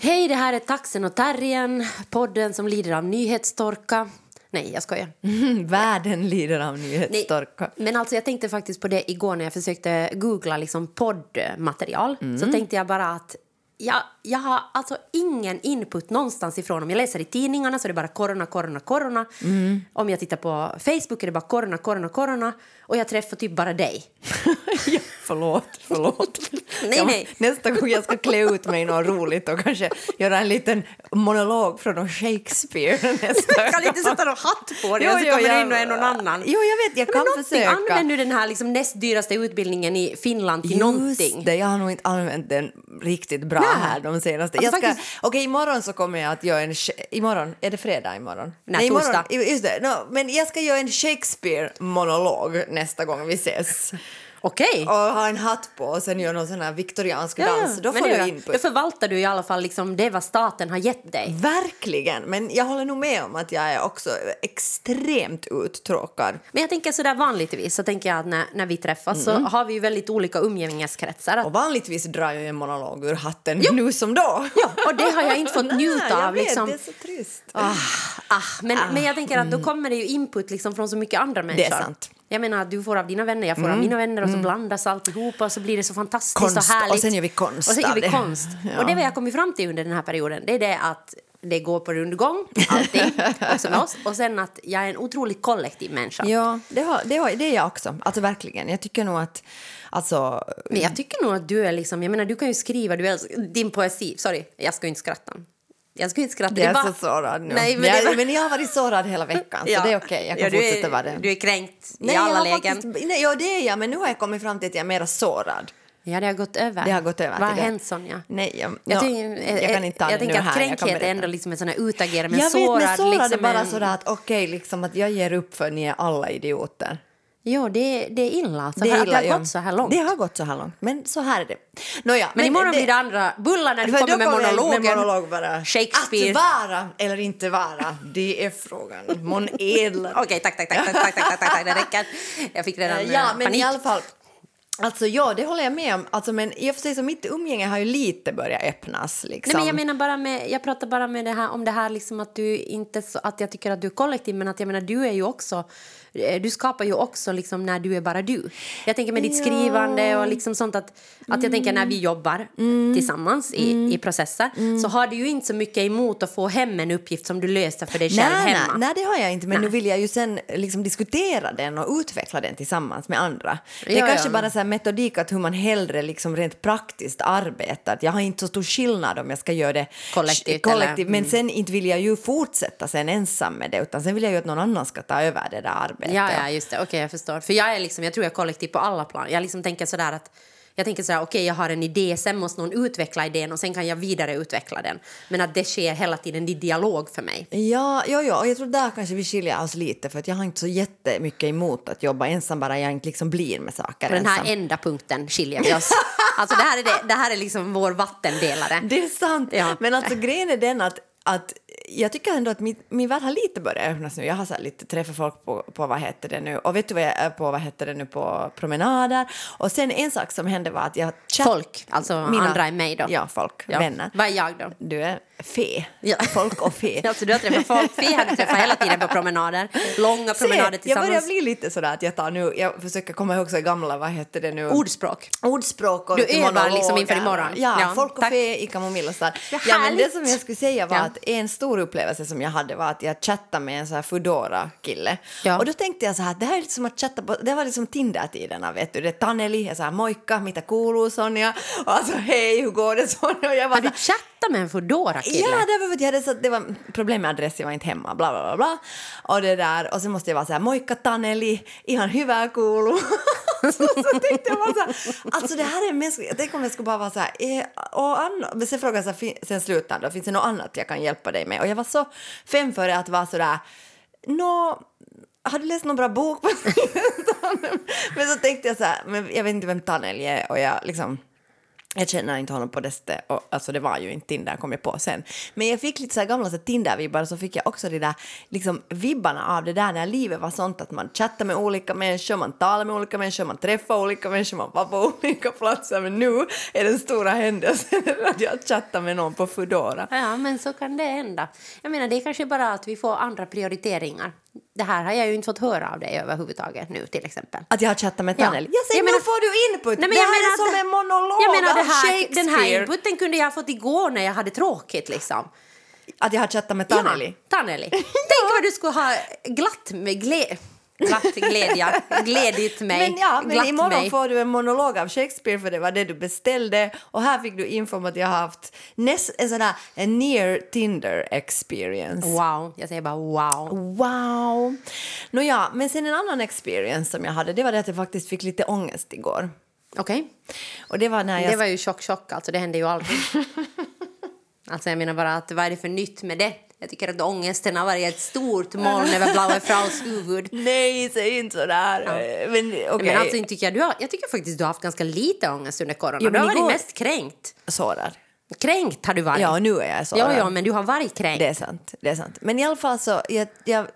Hej, det här är Taxen och Terriern, podden som lider av nyhetstorka. Nej, jag skojar. Världen lider av nyhetstorka. Men alltså, jag tänkte faktiskt på det igår när jag försökte googla liksom poddmaterial. Så tänkte jag bara att jag, jag har alltså ingen input någonstans ifrån. Om jag läser i tidningarna så är det bara corona, corona, corona. Om jag tittar på Facebook är det bara corona, corona, corona. Och jag träffar typ bara dig. ja, förlåt, förlåt. Nej, nej. Nästa gång jag ska klä ut mig något roligt och kanske göra en liten monolog från någon Shakespeare nästa Jag kan inte sätta någon hatt på dig och så kommer jag- in och är någon annan. Jo, jag vet, jag Men kan någonting, försöka. Använd nu den här liksom näst dyraste utbildningen i Finland till någonting. Just det, jag har nog inte använt den riktigt bra Nej. här de senaste. Alltså jag ska, faktiskt- Okej, imorgon så kommer jag att göra en... Imorgon, är det fredag imorgon? Nej, imorgon, torsdag. Just det, no, men jag ska göra en Shakespeare-monolog nästa gång vi ses. Okej. Och ha en hatt på och sen göra någon sån här viktoriansk dans. Då men får det du gör- input. Då förvaltar du i alla fall liksom det vad staten har gett dig. Verkligen, men jag håller nog med om att jag är också extremt uttråkad. Men jag tänker sådär vanligtvis så tänker jag att när, när vi träffas så har vi ju väldigt olika umgängeskretsar. Att, Och vanligtvis drar jag en monolog ur hatten nu som då. ja, och det har jag inte fått Nej, njuta jag av. vet, Liksom. det är så trist. Ah, ah, men, men jag tänker att då kommer det ju input liksom från så mycket andra människor. Det är sant. Mm. Jag menar, du får av dina vänner, jag får av mina vänner och så blandas alltihopa och så blir det så fantastiskt Konst, och härligt. och sen gör vi konst Och sen gör vi konst. Ja. Och det vi har kommit fram till under den här perioden, det är det att det går på rundgång, allting, också med oss. Och sen att jag är en otroligt kollektiv människa. Ja, det, har, det, har, det är jag också. Alltså verkligen. Jag tycker nog att... Alltså, Men jag tycker nog att du är liksom, jag menar du kan ju skriva, du älskar, din poesi, sorry, jag ska ju inte skratta. Jag ju inte skratta. jag är bara- så sårad nu. Nej, men, det jag, var- men jag har varit sårad hela veckan, så det är okej. Jag kan ja, du fortsätta är, vara det. Du är kränkt Nej, i alla jag lägen. faktiskt, nej, ja, det är jag, men nu har jag kommit fram till att jag är mer sårad. Ja, det har gått över. Det har gått över Vad har det. hänt, Sonja? Nej, jag, Jag, ja, tycker, jag kan inte ta jag det nu tänker att jag kränkhet är ändå liksom en sån här utagerande, men jag sårad... vet, men sårad liksom är bara en... sådär att okej, liksom att jag ger upp för ni är alla idioter. Jo, det, det är illa, alltså, det, är illa, det har ja. gått så här långt. Det har gått så här långt, men så här är det. Nåja, men, men imorgon det, blir det andra bullar när du kommer med monologen. Med monolog bara. Shakespeare. Att vara eller inte vara, det är frågan. Mon edlare. Okej, tack, tack, tack, tack, tack, tack, tack, det räcker. Jag fick redan Ja, eh, men panik. i alla fall. Alltså ja, det håller jag med om. Alltså, men i och för sig så mitt umgänge har ju lite börjat öppnas. Liksom. Nej, men jag menar bara med, jag pratar bara med det här, om det här liksom att du inte, så, att jag tycker att du är kollektiv, men att jag menar du är ju också du skapar ju också liksom när du är bara du. Jag tänker med ditt Ja. skrivande och liksom sånt att, att jag tänker när vi jobbar tillsammans i, i processer så har du ju inte så mycket emot att få hem en uppgift som du löser för dig själv Nej, hemma. nej, det har jag inte. Men Nej. nu vill jag ju sen liksom diskutera den och utveckla den tillsammans med andra. Det är Ja, kanske ja. bara så här metodik att hur man hellre liksom rent praktiskt arbetar. Jag har inte så stor skillnad om jag ska göra det Kollektivt, kollektivt men Mm. sen inte vill jag ju fortsätta sen ensam med det utan sen vill jag ju att någon annan ska ta över det där arbetet. Ja, ja, just det. Okej, jag förstår. För jag är liksom, jag tror jag är kollektiv på alla plan. Jag liksom tänker sådär att jag tänker sådär, okej, jag har en idé, sen måste någon utveckla idén och sen kan jag vidareutveckla den. Men att det sker hela tiden i dialog för mig. Ja, ja, ja, och jag tror där kanske vi skiljer oss lite för att jag har inte så jättemycket emot att jobba ensam bara jag inte liksom blir med saker På den här ensam. enda punkten skiljer vi oss. alltså det här är, det, det här är liksom vår vattendelare. Det är sant. Ja. Men alltså grejen är den att, att jag tycker ändå att min, min värld har lite börjat öppnas nu. Jag har så lite träffat folk på, på vad heter det nu och vet du vad jag är på vad heter det nu på promenader och sen en sak som hände var att jag chatt- Folk, alltså andra än mig då. Ja, folk, Ja. vänner. Vad är jag då? Du är fe. Ja. Folk och fe. Alltså, du har träffat folk. Vi har träffat hela tiden på promenader. Långa promenader Se, jag tillsammans. börjar bli lite sådär att jag tar nu, jag försöker komma ihåg så gamla, vad heter det nu? Ordspråk. Ordspråk och Du övar liksom inför imorgon. Ja, Ja, folk och tack. fe i kamomill och sådär. Vad Ja, men det som jag skulle säga var Ja. att en stor upplevelse som jag hade var att jag chattade med en så här Foodora-kille. Ja. Och då tänkte jag så här, det här är lite som att chatta på, det var liksom Tinder-tiderna vet du. Det är Taneli, jag sa moikka, mitä kuuluu Sonja? Och alltså hej, hur går det Sonja? Och jag var Har du chattat med en Foodora-kille? Ja, det var jag hade så, det var problem med adress, jag var inte hemma, bla bla bla. bla. Och det där, och så måste jag vara så här, moikka Taneli, ihan hyvää kuuluu. så, så tänkte jag bara så här, alltså det här är mänskligt, tänk om jag skulle bara vara så här, eh, och anna, men sen frågade jag så här, sen slutade då, finns det något annat jag kan hjälpa dig med? Och jag var så fem före att vara så där, nå, har du läst någon bra bok? men så tänkte jag så här, men jag vet inte vem Taneli är och jag liksom jag känner inte honom på det sättet. Och, alltså det var ju inte Tinder kom jag på sen. Men jag fick lite så här gamla så Tinder-vibbar och så fick jag också de där liksom, vibbarna av det där när livet var sånt att man chattar med olika människor, man talar med olika människor, man träffar olika människor, man var på olika platser. Men nu är den stora händelsen att jag chattar med någon på Foodora. Ja, men så kan det hända. Jag menar, det är kanske bara att vi får andra prioriteringar. Det här har jag ju inte fått höra av dig överhuvudtaget nu till exempel. Att jag har chattat med Ja. Taneli? Jag säger, Jag men menar- då får du input! Nej, men det jag här menar är som det- en monolog Jag menar, av här, den här Shakespeare. inputen kunde jag ha fått igår när jag hade tråkigt. Liksom. Att jag har chattat med Taneli? Ja, Taneli. Tänk vad du skulle ha glatt med gled... Glatt glädja, glädjit mig. Men ja, men imorgon mig. får du en monolog av Shakespeare för det var det du beställde. Och här fick du info om att jag har haft näst, en sån här en near Tinder experience. Wow, jag säger bara wow. Wow! Nåja, men sen en annan experience som jag hade, det var det att jag faktiskt fick lite ångest igår. Okej, Och det var när jag... det var ju chock, chock. Alltså, det hände ju aldrig. alltså, jag menar bara att vad är det för nytt med det? Jag tycker att ångesten har varit ett stort moln över Blaue Fraus huvud. Nej, säg inte sådär. Men okej. Men alltså, tycker jag, du har, jag tycker faktiskt du har haft ganska lite ångest under corona. Jo, du har varit igår- mest kränkt. Sårad. Kränkt har du varit. Ja, nu är jag sårad. ja, ja, men du har varit kränkt. Det är sant. Det är sant. Men i alla fall så, jag, jag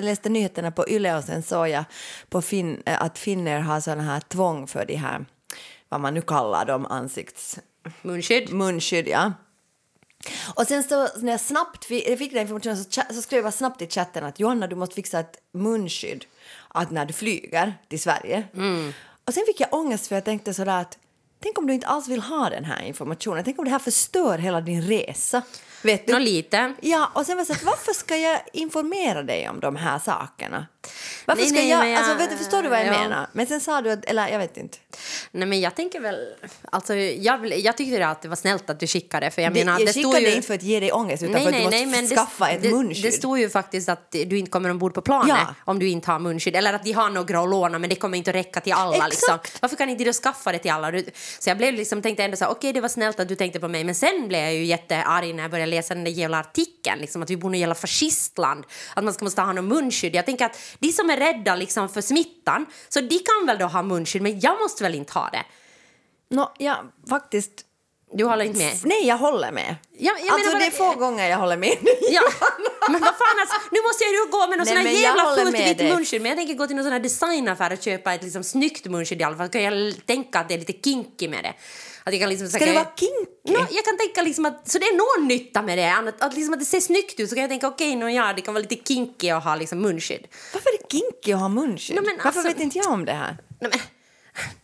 läste nyheterna på Yle och sen såg jag på fin, att finner har såna här tvång för de här, vad man nu kallar dem, ansikts... Munskydd. Munskydd, ja. Och sen så när jag snabbt fick, den informationen så, så skrev jag snabbt i chatten att Johanna du måste fixa ett munskydd att när du flyger till Sverige. Och sen fick jag ångest för jag tänkte sådär att tänk om du inte alls vill ha den här informationen. Tänk om det här förstör hela din resa. Vet du? Nå, lite. Ja, och sen var det så att varför ska jag informera dig om de här sakerna? Varför Nej, ska nej, jag, jag- alltså vet du, förstår du vad jag ja. menar? Men sen sa du att, eller jag vet inte. Nej, men jag tänker väl... Alltså, jag, jag tyckte att det var snällt att du skickade. För jag Det, menar, jag det skickade ju... inte för att ge dig ångest utan för att du måste men skaffa ett det, munskydd. Det står ju faktiskt att du inte kommer ombord på planet Ja. om du inte har munskydd. Eller att de har några att låna men det kommer inte att räcka till alla. Liksom. Exakt. Varför kan inte du skaffa det till alla? Så jag blev liksom, tänkte ändå så här, okej det var snällt att du tänkte på mig. Men sen blev jag ju jättearg när jag började läsa den där jävla artikeln. Liksom, att vi bor i ett jävla fascistland. Att man ska måste ha någon munskydd. Jag tänker att de som är rädda liksom, för smittan, så de kan väl då ha munskydd. Men jag måste väl inte ha det? Nå, ja, faktiskt. Du håller inte med? Nej, jag håller med. Ja, jag alltså, menar det är få gånger jag håller med. Ja, men vad fan alltså, nu måste jag ju gå med någon Nej, sån här jävla fullt vitt munskydd. Men jag tänker gå till någon sån här designaffär och köpa ett liksom snyggt munskydd i alla fall. Kan jag tänka att det är lite kinky med det. Att jag kan liksom, Ska det vara kinky? No, jag kan tänka liksom att, så det är någon nytta med det. Annat, att, liksom att det ser snyggt ut så kan jag tänka okej, okay, ja, det kan vara lite kinky att ha liksom munskydd. Varför är det kinky att ha munskydd? Men Varför alltså- vet inte jag om det här? Nej, men,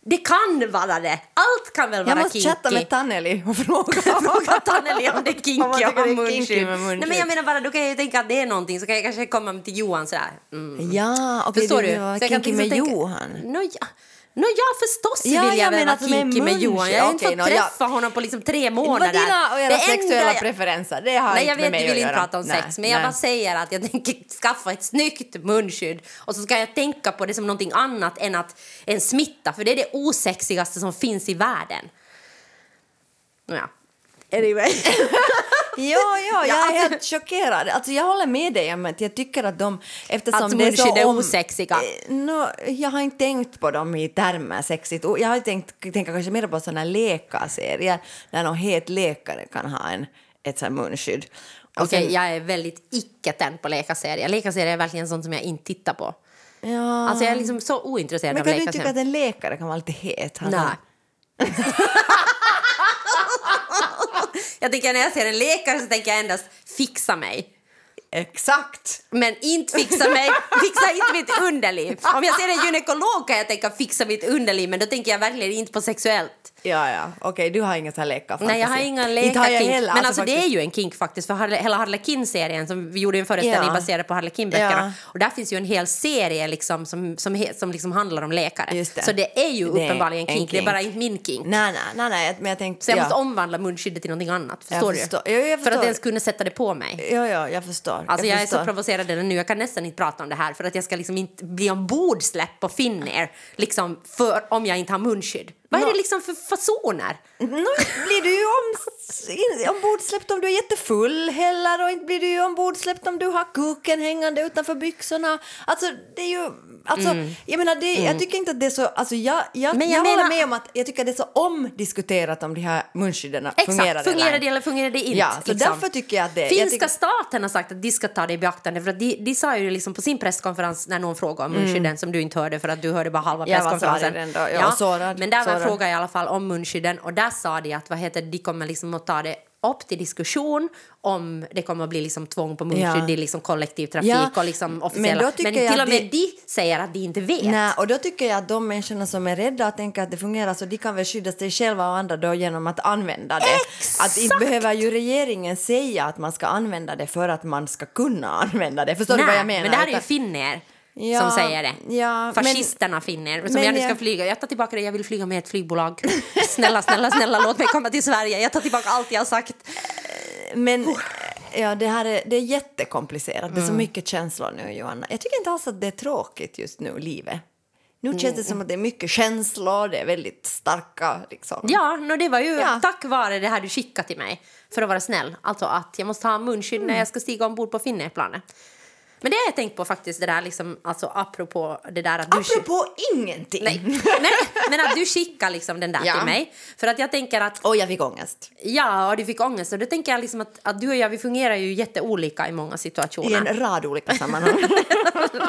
det kan vara det. Allt kan väl Jag vara måste kinky. chatta med Tanneli och fråga. Fråga Taneli om det är kinky Om det är munskydd. med. Nej, men jag menar bara, då kan jag ju tänka att det är någonting så kan jag kanske komma till Johan sådär. Mm. Ja, okej, Förstår du Så jag kinky med liksom tänka- Johan. Nå ja. Nå ja, förstås Ja, vill jag, jag vara med kinky med. Johan. Jag har inte fått ja. träffa honom på liksom tre Vad månader. dina och era Det sexuella jag- preferenser, det har Nej, inte jag med vet, mig du vill inte prata om Nej, sex, men jag nej. bara säger att jag tänker skaffa ett snyggt munskydd och så ska jag tänka på det som någonting annat än att en smitta, för det är det osexigaste som finns i världen. Ja. Anyway. Ja, ja, jag är alltså- helt chockerad. Alltså, jag håller med dig om att jag tycker att de... Eftersom Att det är så munskydd är om- osexiga. Eh, nå, jag har inte tänkt på dem i termer sexigt. Jag har tänkt, tänker kanske mer på såna läkarserier där någon het läkare kan ha en, ett sånt munskydd. Okej, sen- jag är väldigt icke-tänd på läkarserier. Läkarserier är verkligen sånt som jag inte tittar på. ja. Alltså jag är liksom så ointresserad Men av kan du inte tycka läkarserier. att en läkare kan vara lite het? Han Nej. Jag tänker när jag ser en läkare så tänker jag endast fixa mig. Exakt! Men inte fixa mig, fixa inte mitt underliv. Om jag ser en gynekolog kan jag tänka fixa mitt underliv men då tänker jag verkligen inte på sexuellt. Ja, ja. Okej, du har inga så här läkarfantasi. Nej, jag har inga heller, Men alltså, det är ju en kink faktiskt. För hela Harlequin-serien som vi gjorde en föreställning Ja. baserad på Harlequin-böckerna. Ja. Och där finns ju en hel serie liksom, som, som, som liksom handlar om läkare. Just det. Så det är ju uppenbarligen en kink. Det är kink. bara inte min kink. Nej, nej, nej, nej, men jag tänkte... Så jag ja. måste omvandla munskyddet till någonting annat. Förstår Jag du? förstår. Ja, jag För förstår. att ens kunna sätta det på mig. Ja, ja, jag förstår. Alltså jag, är förstår. så provocerad redan nu. Jag kan nästan inte prata om det här för att jag ska liksom inte bli ombordsläppt på Finnair liksom för, om jag inte har munskydd. Vad är Nå- det liksom för fasoner? Nå, blir du ju om, ombordsläppt om du är jättefull heller och inte blir du ombordsläppt om du har kuken hängande utanför byxorna. Alltså det är ju, alltså jag menar det, jag tycker inte att det är så, alltså jag, jag, Mm. Men jag, jag håller menar- med om att jag tycker att det är så omdiskuterat om de här munskydden Exakt, fungerar fungerar, det eller fungerar det inte? Ja, så liksom. därför tycker jag att det... Finska tycker, staten har sagt att de ska ta det i beaktande. För att de, de sa ju liksom på sin presskonferens när någon frågade om munskydden som du inte hörde för att du hörde bara halva Mm. Jag var presskonferensen. var sårad, men där var sårad. frågan i alla fall om munskydden och där sa de att vad heter, de kommer liksom att ta det upp till diskussion om det kommer att bli liksom tvång på munskydd Ja. i liksom kollektivtrafik Ja, och liksom men officiella. Men, jag till och att med det- de säger att de inte vet. Nej, och då tycker jag att de människorna som är rädda och tänker att det fungerar så de kan väl skydda sig själva och andra då genom att använda det. Att inte behöver ju regeringen säga att man ska använda det för att man ska kunna använda det. Förstår du vad jag menar? men det här är ju finner Ja, som säger det. ja, Fascisterna finner. Som men jag nu ska flyga. Jag tar tillbaka det, jag vill flyga med ett flygbolag. Snälla, snälla, snälla, låt mig komma till Sverige. Jag tar tillbaka allt jag har sagt. Men ja, det här är, det är jättekomplicerat. Det är Mm. så mycket känslor nu, Johanna. Jag tycker inte alls att det är tråkigt just nu, livet. Nu känns det som att det är mycket känslor, det är väldigt starka liksom. Ja, no, det var ju Ja. tack vare det här du skickade till mig. För att vara snäll. Alltså att jag måste ha munskydd Mm. när jag ska stiga ombord på Finnairplanet. Men det har jag tänkt på faktiskt, det där liksom, alltså apropå det där att du... Apropå ingenting! Nej, nej, men att du skickar liksom den där Ja. till mig. För att jag tänker att Och jag fick ångest. Ja, och du fick ångest. Och då tänker jag liksom att, att du och jag vi fungerar ju jätteolika i många I situationer. en rad olika sammanhang.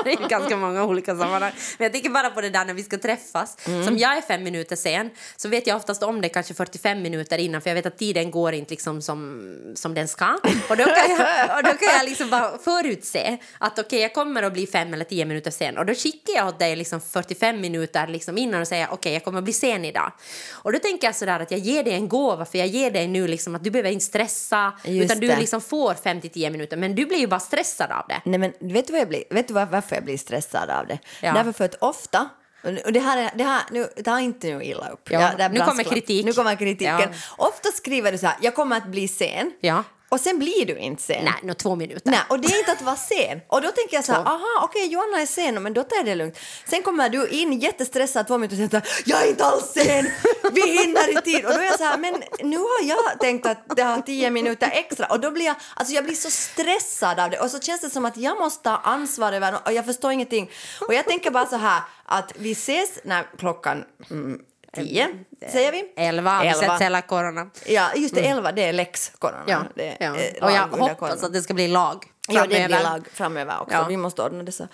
är ganska många olika sammanhang. Men jag tänker bara på det där när vi ska träffas. Som jag är fem minuter sen så vet jag oftast om det kanske 45 minuter innan för jag vet att tiden går inte liksom som, som den ska. Och då kan jag, och då kan jag liksom bara förutse att okej jag kommer att bli fem eller tio minuter sen. Och då skickar jag åt dig liksom 45 minuter liksom innan och säger okej jag kommer att bli sen idag. Och då tänker jag sådär att jag ger dig en gåva för jag ger dig nu liksom att du behöver inte stressa Just utan du det. liksom får 5-10 minuter men du blir ju bara stressad av det. Nej, men vet du, vad jag blir, vet du var- varför jag blir stressad av det? Ja. Därför för att ofta och det här, är, det här nu, ta inte nu illa upp. Ja, är nu kommer kritik. Nu kommer kritiken. Ja. Ofta skriver du så här, jag kommer att bli sen. Och sen blir du inte sen. Nej, nå två minuter. Nej, och det är inte att vara sen. Och då tänker jag så här, aha, okej, Johanna är sen, men då tar jag det lugnt. Sen kommer du in jättestressad två minuter sen så här, jag är inte alls sen, vi hinner i tid. Och då är jag så här, men nu har jag tänkt att det har tio minuter extra. Och då blir jag, alltså jag blir så stressad av det. Och så känns det som att jag måste ha ansvar över och jag förstår ingenting. Och jag tänker bara så här, att vi ses när klockan mm, tio, säger vi? Elva, har vi sett hela corona. Ja, just det, elva, det är lex corona. Ja, det ja. eh, Och jag hoppas corona. att det ska bli lag Ja, det blir lag framöver också. Ja. Vi måste ordna det så.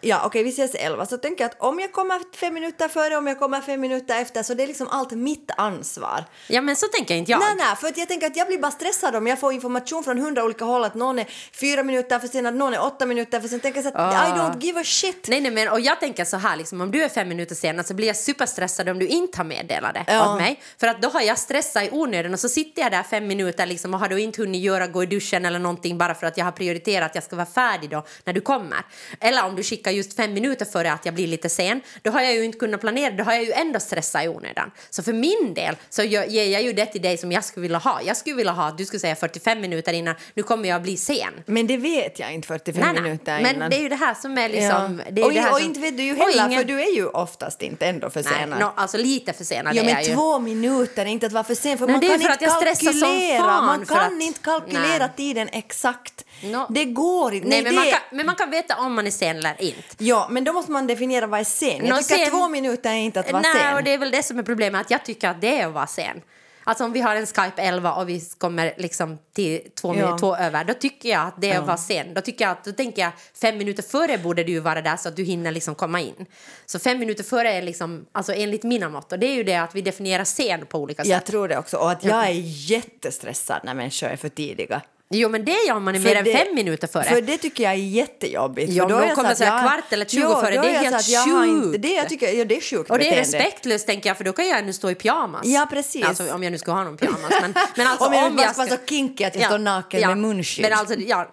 Ja, okej, vi ses elva. Så tänker jag att om jag kommer fem minuter före, om jag kommer fem minuter efter, så det är liksom allt mitt ansvar. Ja, men så tänker inte jag. Nej, nej, för att jag tänker att jag blir bara stressad om jag får information från hundra olika håll att någon är fyra minuter för sen, att någon är åtta minuter för sen. Tänker jag så att Ah. I don't give a shit. Nej, nej, men och jag tänker så här, liksom, om du är fem minuter sen så blir jag superstressad om du inte har meddelat det Ja. åt mig. För att då har jag stressat i onödan och så sitter jag där fem minuter liksom, och har då inte hunnit göra, gå i duschen eller någonting bara för att jag har prioriterat att jag ska vara färdig då när du kommer. Eller om du skickar just fem minuter före att jag blir lite sen, då har jag ju inte kunnat planera, då har jag ju ändå stressat i onödan. Så för min del så ger jag ju det till dig som jag skulle vilja ha. Jag skulle vilja ha att du skulle säga 45 minuter innan, nu kommer jag bli sen. Men det vet jag inte 45 Nej, nej. minuter Men innan. det är ju det här som är Ja. liksom... Det är och, och som, inte vet du ju heller, ingen- för du är ju oftast inte ändå Nej, försenad. no, alltså lite försenad Ja, är men jag ju. två minuter, inte att vara för sen. För Nej, man kan för inte kalkylera. man kan att- inte kalkylera Nej. tiden exakt. No. Det går inte. Nej, men, man det... kan, men man kan veta om man är sen eller inte. Ja, men då måste man definiera vad är sen. Jag Nå, tycker att sen- två minuter är inte att vara Nej, sen. och det är väl det som är problemet, att jag tycker att det är att vara sen. Alltså om vi har en Skype 11 och vi kommer liksom till två, Ja. minuter, två över, då tycker jag att det är att vara sen. Då, tycker jag att, då tänker jag fem minuter före borde du vara där så att du hinner liksom komma in. Så fem minuter före är liksom, alltså enligt mina mått, och det är ju det att vi definierar sen på olika sätt. Jag tror det också. Och att jag är jättestressad när människor är för tidiga. Jo men det gör man För mer än det- fem minuter före. För det tycker jag är jättejobbigt. Ja, för då de kommer så jag- kvart eller 20 ja, före, det är helt sjukt. det, jag tycker, ja, det är sjukt Och det är respektlöst tänker jag för då kan jag nu stå i pyjamas. Ja, precis. Alltså, om jag nu ska ha någon pyjamas. Men, men alltså, Om jag om jag ska vara så kinky att jag står naken med munskydd. Men alltså, ja,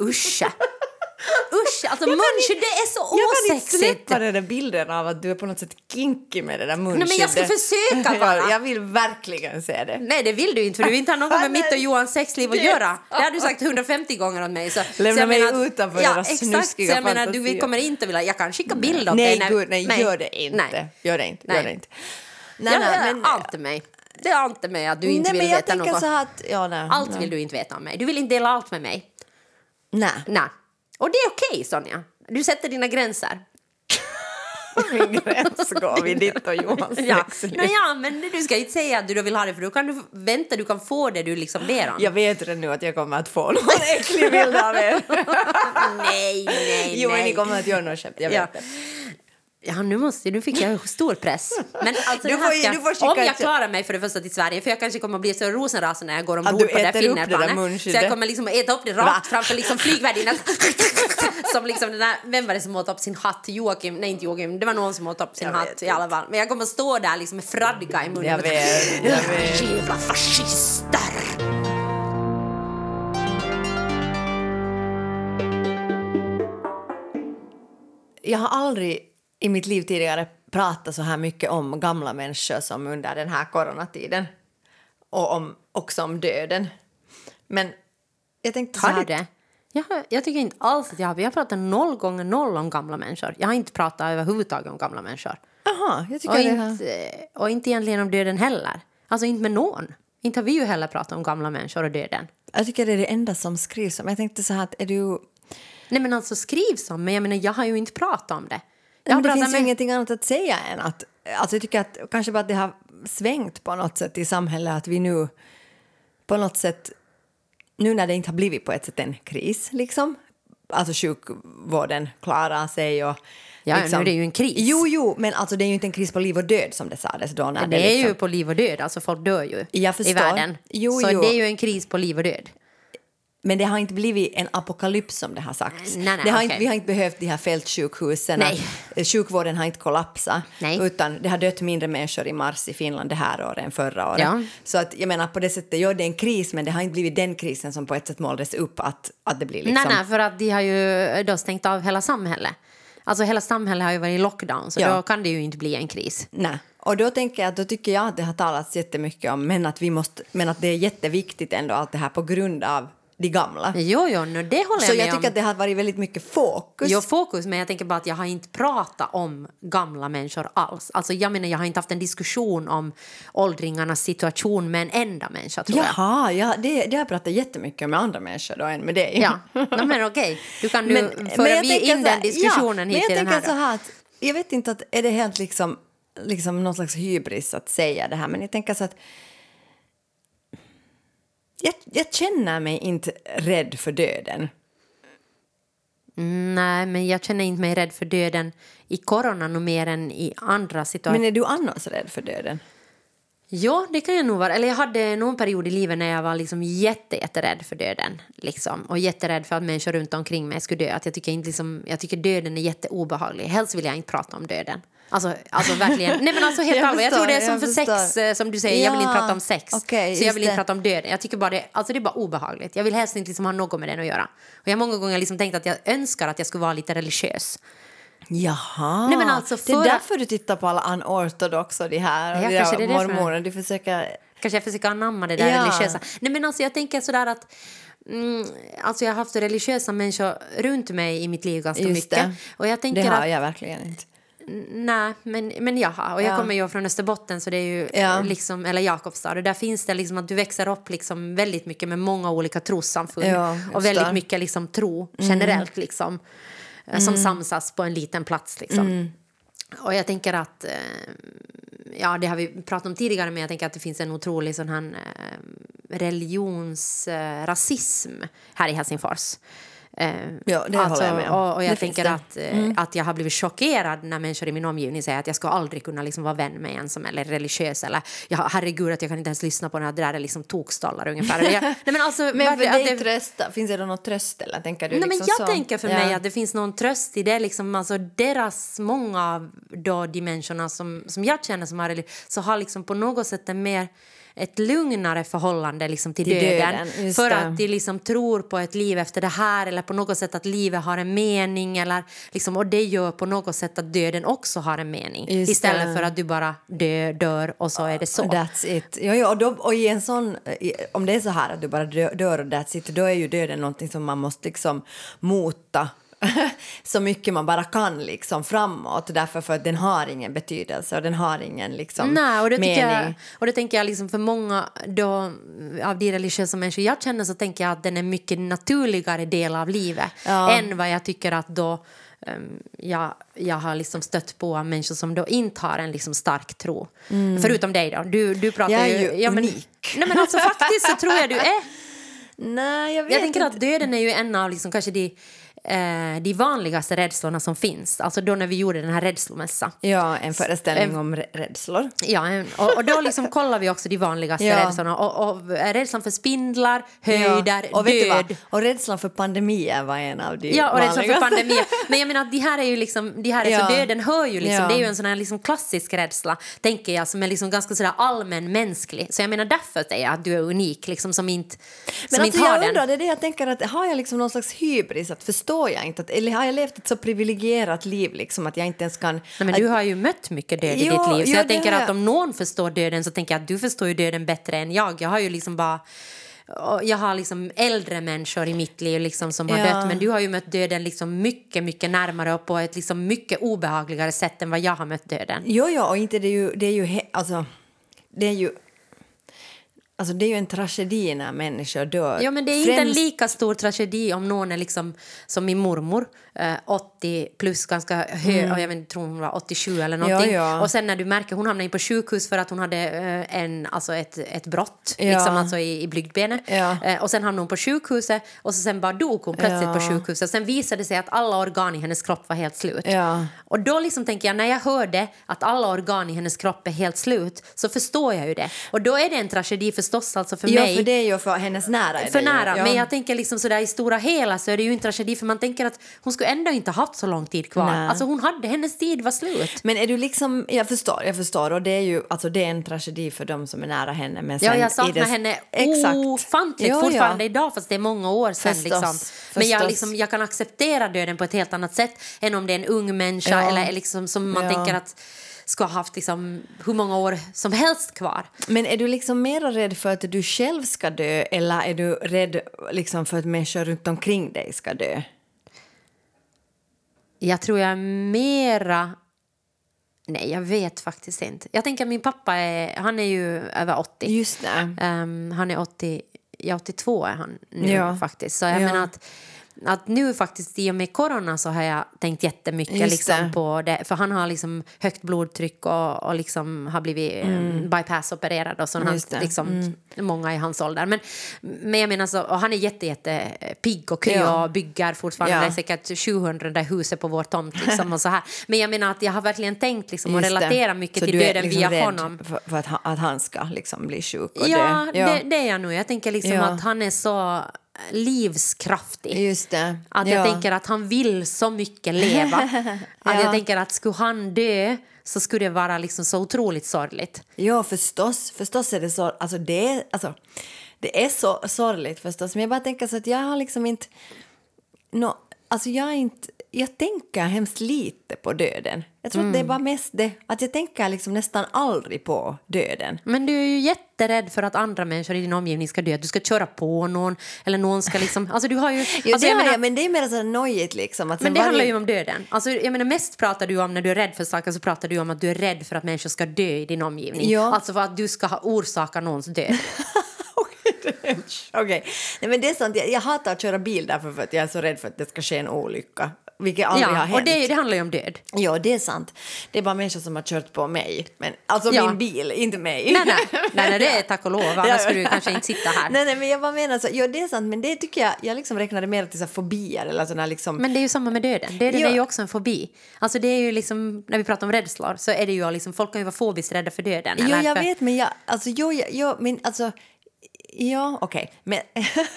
usch. Usch, alltså det är så Jag kan inte osexigt. släppa den där bilden av att du är på något sätt kinky med det där munskyddet. men jag ska försöka bara. jag, jag vill verkligen se det. Nej, det vill du inte för du vill inte ha något med mitt och Johans sexliv att göra. Det har du sagt 150 gånger åt mig. Så, Lämna så jag mig att- utanför ja, deras exakt, snuskiga så jag menar, du kommer inte vilja... Jag kan skicka bild åt Nej, dig. gud, nej, gör det inte. Nej. Gör det inte. Gör Nej. det inte. Nej, ja, nej, men- ante mig. Det ante mig att du inte nej, vill men jag veta något. att... Ja, nej, Allt nej. vill du inte veta om mig. Du vill inte dela allt med mig. Nej. Nej. Och det är okej, Sonja. Du sätter dina gränser. Min gräns går vid ditt och Johans Ja. Nej, ja, men du ska inte säga att du vill ha det, för då kan du vänta, du kan få det du liksom ber om. Jag vet redan nu att jag kommer att få någon äcklig bild av er. Nej, nej, Jo, nej. ni kommer att göra något skämt, jag vet Ja. det. Ja, nu, måste, nu fick jag stor press. Men alltså, Du får ska, du får om jag klarar mig för det första till Sverige, för jag kanske kommer att bli så rosenrasande när jag går ombord på det Finnairplanet. Så jag kommer liksom att äta upp det Va? rakt framför liksom flygvärdinnan. som liksom den där, vem var det som åt upp sin hatt? Joakim? Nej, inte Joakim. Det var någon som åt upp sin Jag hatt i alla fall. Men jag kommer att stå där liksom med fradga i munnen. Jag vet, jag vet. Jävla fascister! Jag har aldrig i mitt liv tidigare pratat så här mycket om gamla människor som under den här coronatiden. Och om, också om döden. Men jag tänkte så Har här... du det? Jag, har- jag tycker inte alls att jag har. Vi har pratat noll gånger noll om gamla människor. Jag har inte pratat överhuvudtaget om gamla människor. Jaha, jag tycker Och det inte, och inte egentligen om döden heller. Alltså inte med någon. Inte har vi ju heller pratat om gamla människor och döden. Jag tycker det är det enda som skrivs om. Jag tänkte så här att är du... Nej men alltså skrivs om, men jag menar jag har ju inte pratat om det. Ja, det finns ju med... ingenting annat att säga än att... Alltså jag tycker att kanske bara att det har svängt på något sätt i samhället att vi nu på något sätt... Nu när det inte har blivit på ett sätt en kris, liksom. Alltså sjukvården klarar sig och... Ja, liksom, nu är det ju en kris. Jo, jo, men alltså det är ju inte en kris på liv och död som det sades då. När Det är liksom, ju på liv och död, alltså folk dör ju i världen. Jo, så jo. det är ju en kris på liv och död. Men det har inte blivit en apokalyps som det har sagts. Nej, nej, det har okej. inte, vi har inte behövt de här fältsjukhusen. Nej. Sjukvården har inte kollapsat. Nej. Utan det har dött mindre människor i mars i Finland det här året än förra året. Ja. Så att, jag menar på det sättet, ja det är en kris men det har inte blivit den krisen som på ett sätt målades upp att, att det blir liksom... Nej, nej, för att de har ju då stängt av hela samhället. Alltså hela samhället har ju varit i lockdown, så Ja. då kan det ju inte bli en kris. Nej. Och då tänker jag då tycker jag att det har talats jättemycket om men att vi måste, men att det är jätteviktigt ändå allt det här på grund av de gamla. Jo, jo, no, det håller Så jag jag tycker om. att det har varit väldigt mycket fokus. Jo, fokus, men jag tänker bara att jag har inte pratat om gamla människor alls. Alltså, jag menar, jag har inte haft en diskussion om åldringarnas situation med en enda människa, tror jag. Jaha, ja, det, det har jag pratat jättemycket med andra människor då än med dig. Ja, no, men okej. Du kan nu Men- föra men jag in här- den diskussionen ja, hit men jag tänker så här att, Jag vet inte att är det helt liksom, liksom någon slags hybris att säga det här men jag tänker så att jag, jag känner mig inte rädd för döden. Nej, men jag känner inte mig rädd för döden i corona mer än i andra situationer. Men är du annars rädd för döden? Ja, det kan jag nog vara. Eller jag hade någon period i livet när jag var liksom jätte, jätterädd för döden. Liksom. Och jätterädd för att människor runt omkring mig skulle dö. Att jag, tycker inte liksom, jag tycker döden är jätteobehaglig. Helst vill jag inte prata om döden. Alltså, alltså verkligen. Nej men alltså helt Jag allvarligt. Jag tror det är förstår, som för sex, förstår. eh, som du säger. Jag vill inte Ja, prata om sex. okej, så jag vill inte det. prata om döden. Jag tycker bara det, alltså det är bara obehagligt. Jag vill helst inte liksom ha något med den att göra. Och jag har många gånger liksom tänkt att jag önskar att jag skulle vara lite religiös. Jaha, Nej, men alltså det är för- därför du tittar på alla unortodox och de här Ja, kanske det är det mormoner. Du försöker... Kanske jag försöker anamma det där Ja. religiösa. Nej men alltså jag tänker sådär att mm, alltså jag har haft religiösa människor runt mig i mitt liv ganska Just mycket. det. Och jag Det tänker har att, jag verkligen inte. nej men, men jag har. Och jag Ja. kommer ju från Österbotten så det är ju Ja. liksom, eller Jakobstad. Och där finns det liksom att du växer upp liksom väldigt mycket med många olika trossamfund. Ja, och väldigt det. Mm. mycket liksom tro generellt liksom. Eh, Som samsas på en liten plats liksom. Mm. Och jag tänker att, eh, ja det har vi pratat om tidigare, men jag tänker att det finns en otrolig sån här eh, religionsrasism här i Helsingfors. Eh, Ja, det håller jag med om. Och, och jag Det tänker. Mm. att, eh, att jag har blivit chockerad när människor i min omgivning säger att jag ska aldrig kunna liksom vara vän med en som är religiös eller ja, herregud att jag kan inte ens lyssna på den här, det där är liksom tokstollar ungefär. Jag, nej, men alltså, Men för dig det- trösta, finns det då något tröst eller tänker du Nej, men liksom jag så? tänker för Ja. mig att det finns någon tröst i det. Liksom, alltså, deras, många av då, de människorna som, som jag känner som har relig- så har liksom på något sätt en mer ett lugnare förhållande liksom, till, Till döden. döden, för det. att de liksom tror på ett liv efter det här eller på något sätt att livet har en mening. Eller, liksom, och det gör på något sätt att döden också har en mening. Just istället det. för att du bara dö, dör och så är det så. That's it. Jo, jo, och, då, och i en sån, i- om det är så här att du bara dö- dör och that's it, då är ju döden någonting som man måste liksom mota så mycket man bara kan liksom framåt därför för att den har ingen betydelse och den har ingen liksom Nej, och det mening. jag, och det tänker jag liksom för många då, av de religiösa människor jag känner så tänker jag att den är mycket naturligare del av livet Ja. än vad jag tycker att då um, jag, jag har liksom stött på människor som då inte har en liksom stark tro. Förutom dig då. Du, du pratar Mm. Jag är ju ja, men, unik. Nej men alltså faktiskt så tror jag du är. Nej, jag vet Jag tänker inte. att döden är ju en av liksom kanske de, eh, de vanligaste rädslorna som finns. Alltså då när vi gjorde den här rädslomässa. Ja, en föreställning om rä- rädslor. Ja, en- och, och då liksom kollar vi också de vanligaste Ja. rädslorna. Och, och rädslan för spindlar, höjder, och du vad? död. Och rädslan för pandemier var en av de Ja, och rädslan för vanligaste. pandemier. Men jag menar att här är ju liksom, de här är, Ja. för döden hör ju liksom, Ja. det är ju en sån här liksom klassisk rädsla, tänker jag, som är liksom ganska sådär allmänmänsklig. Så jag menar därför säger jag att du är unik, liksom som inte, Men som alltså inte har jag den. undrar, det är det jag tänker att har jag liksom någon slags hybris, att förstår jag inte, att, eller har jag levt ett så privilegierat liv liksom att jag inte ens kan... Nej, men att, du har ju mött mycket död i Jo, ditt liv. Så jo, jag tänker att om någon förstår döden så tänker jag att du förstår ju döden bättre än jag. Jag har ju liksom bara... Jag har liksom äldre människor i mitt liv liksom som har Ja. dött men du har ju mött döden liksom mycket, mycket närmare och på ett liksom mycket obehagligare sätt än vad jag har mött döden. Jo, jo, och inte det är ju, det är ju, alltså, det är ju, alltså det är ju en tragedi när människor dör. Ja, men det är inte en Främst- lika stor tragedi om någon är liksom som min mormor, eh, 80 plus ganska hög, och jag vet, tror hon var 87 eller någonting. Mm. Ja, ja. Och sen när du märker, hon hamnade in på sjukhus för att hon hade eh, en, alltså ett, ett brott, Ja. liksom alltså i, i blygdbenet. Ja. Eh, och sen hamnade hon på sjukhuset och så sen bara dog hon plötsligt på sjukhuset. Sen visade det sig att alla organ i hennes kropp var helt slut. Ja. Och då liksom tänker jag, när jag hörde att alla organ i hennes kropp är helt slut så förstår jag ju det. Och då är det en tragedi förstås alltså för Ja, mig. för det är ju för hennes nära. är För det nära, Ja. men jag tänker liksom sådär i stora hela så är det ju en tragedi för man tänker att hon skulle ändå inte haft så lång tid kvar. Nej. Alltså hon hade, hennes tid var slut. Men är du liksom, jag förstår, jag förstår och det är ju, alltså det är en tragedi för dem som är nära henne. Men Ja, sen jag i saknar det- henne Exakt. ofantligt Jo, fortfarande ja. idag fast det är många år sedan. Förstås, Liksom. Men jag, liksom, jag kan acceptera döden på ett helt annat sätt än om det är en ung människa Ja. eller liksom, som man Ja. tänker att ska ha haft liksom, hur många år som helst kvar. Men är du liksom mer rädd för att du själv ska dö eller är du rädd liksom för att människor runt omkring dig ska dö? Jag tror jag är mera... Nej, jag vet faktiskt inte. Jag tänker att min pappa är, han är ju över 80. Just det. Ehm, han är 80, ja, 82 är han nu Ja. faktiskt. Så jag Ja. menar att, att nu faktiskt i och med corona så har jag tänkt jättemycket Just liksom, det. på det. För han har liksom högt blodtryck och, och liksom har blivit mm. bypassopererad och sånt. Just det. Mm. Liksom, Många i hans ålder. Men, men jag menar så, och han är jätte, jätte pigg och kry Ja. och bygger fortfarande. Ja. Det är säkert 700 där huset på vår tomt. Liksom, och så här. Men jag menar att jag har verkligen tänkt liksom, och det. relaterat mycket Så till döden liksom via honom. För, för att, han, att han ska liksom bli sjuk och Ja, dö? Det, det är jag nog. Jag tänker liksom Ja. att han är så livskraftig. Just det. Att ja. jag tänker att han vill så mycket leva. Att Ja. jag tänker att skulle han dö så skulle det vara liksom så otroligt sorgligt. Ja, förstås. Förstås är det så. Alltså det, är, alltså, det är så sorgligt förstås. Men jag bara tänker så att jag har liksom inte... No, alltså jag, är inte jag tänker hemskt lite på döden. Jag tror att det är bara mest det. Att jag tänker liksom nästan aldrig på döden. Men du är ju jätterädd för att andra människor i din omgivning ska dö. Att du ska köra på någon eller någon ska liksom... Alltså du har ju... Jo, alltså det jag har menar- jag, men det är mer så nojigt liksom. Att Men det varje- handlar ju om döden. Alltså, jag menar, mest pratar du om när du är rädd för saker så pratar du om att du är rädd för att människor ska dö i din omgivning. Ja. Alltså för att du ska ha orsakat någons död. Okej, Nej, men det är sant. Jag, jag hatar att köra bil därför för att jag är så rädd för att det ska ske en olycka. Vilket aldrig har ja, hänt. och det, det handlar ju om död. Ja, det är sant. Det är bara människor som har kört på mig. Men, alltså Ja. min bil, inte mig. Nej, nej, nej, nej det är tack och lov. Annars Ja. skulle du kanske inte sitta här. Nej, nej, men jag bara menar så. Ja, det är sant, men det tycker jag, jag liksom räknade mer till så fobier eller sådana liksom. Men det är ju samma med döden. Döden Ja. är ju också en fobi. Alltså det är ju liksom, när vi pratar om rädslor så är det ju liksom, folk kan ju vara fobiskt rädda för döden. jo, jag för, vet, men jag, alltså, jo, jag, jo, men alltså, ja, okej. Men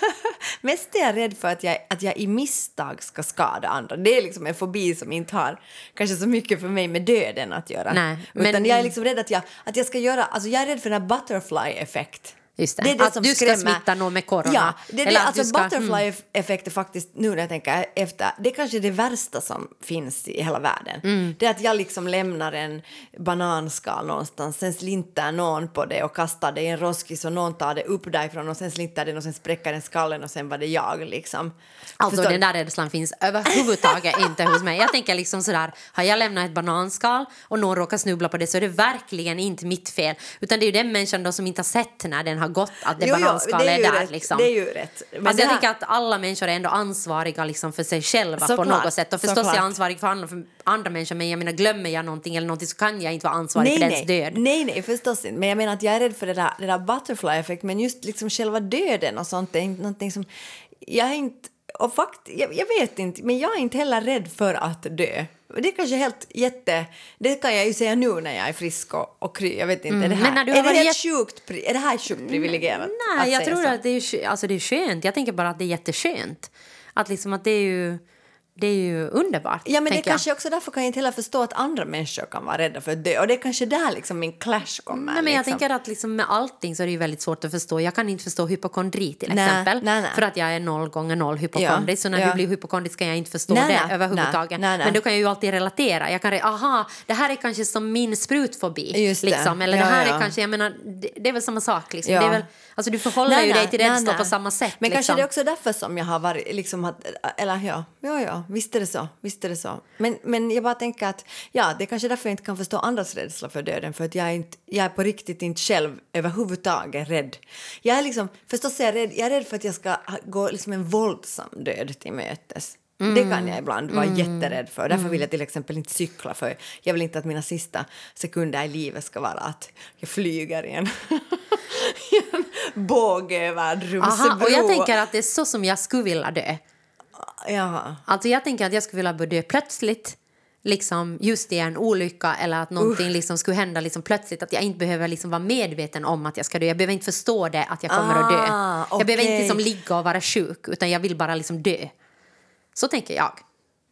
mest är jag rädd för att jag, att jag i misstag ska skada andra. Det är liksom en fobi som inte har kanske så mycket för mig med döden att göra. Nej, Utan men- jag är liksom rädd att jag, att jag ska göra, alltså jag är rädd för den här butterfly-effekt. Just det. Det är det att som du ska skrämmer. smitta någon med corona. Ja, det är Eller det, alltså ska- mm. butterfly-effekt är faktiskt, nu när jag tänker efter, det är kanske det värsta som finns i hela världen. Mm. Det är att jag liksom lämnar en bananskal någonstans, sen slintar någon på det och kastar det i en roskis och någon tar det upp därifrån och sen slintar den och sen spräcker den skallen och sen var det jag liksom. Alltså Förstår den där rädslan finns överhuvudtaget inte hos mig. Jag tänker liksom sådär, har jag lämnat ett bananskal och någon råkar snubbla på det så är det verkligen inte mitt fel. Utan det är ju den människan då som inte har sett när den har gått att det det är, där. rätt, Liksom. Det är ju rätt. Men alltså det jag här- tänker att alla människor är ändå ansvariga liksom för sig själva på Såklart, något sätt. Och förstås är såklart. jag ansvarig för andra, för andra människor men jag menar glömmer jag någonting eller någonting så kan jag inte vara ansvarig nej, för nej. dens död. Nej, nej, förstås inte. Men jag menar att jag är rädd för det där, det där butterfly-effekt, men just liksom själva döden och sånt är inte någonting som... Jag är inte... Och fakt, jag, jag vet inte, men jag är inte heller rädd för att dö. Det är kanske helt jätte... Det kan jag ju säga nu när jag är frisk och, och kry. Jag vet inte, är det här, Mm, men när du är det helt sjukt, är det här sjukt privilegierat? Nej, jag tror så? att det är, alltså det är skönt. Jag tänker bara att det är jätteskönt. Att liksom att det är ju, det är ju underbart. Ja, men det är jag. kanske också därför kan jag inte heller förstå att andra människor kan vara rädda för att dö. Och det är kanske där liksom min clash kommer. Nej, men jag liksom. tänker att liksom med allting så är det ju väldigt svårt att förstå. Jag kan inte förstå hypokondri till Nej, exempel. nej, nej. För att jag är noll gånger noll hypokondrisk. Ja, så när ja. du blir hypokondrisk kan jag inte förstå Nej, det nej, överhuvudtaget. nej, nej. Men då kan jag ju alltid relatera. Jag kan re- aha, det här är kanske som min sprutfobi. Just det. Liksom. Eller Ja, det här är kanske, jag menar, det, det är väl samma sak liksom. Ja. Det är väl, alltså du förhåller ju dig till rädsla på samma sätt. Men liksom. kanske det är också därför som jag har varit, liksom att, eller ja, ja, ja, visst är det så, visst är det så. Men, men jag bara tänker att, ja, det är kanske därför jag inte kan förstå andras rädsla för döden, för att jag är, inte, jag är på riktigt inte själv överhuvudtaget rädd. Jag är liksom, förstås är jag rädd, jag är rädd för att jag ska gå liksom en våldsam död till mötes. Det kan jag ibland vara jätterädd för. Därför vill jag till exempel inte cykla för jag vill inte att mina sista sekunder i livet ska vara att jag flyger i en, båge över. Aha, och jag tänker att det är så som jag skulle vilja dö. Jaha. Alltså jag tänker att jag skulle vilja dö plötsligt, liksom just i en olycka eller att någonting liksom skulle hända liksom plötsligt. Att jag inte behöver liksom vara medveten om att jag ska dö. Jag behöver inte förstå det, att jag kommer att dö. Ah, Jag behöver inte liksom ligga och vara sjuk, utan jag vill bara liksom dö. Så tänker jag.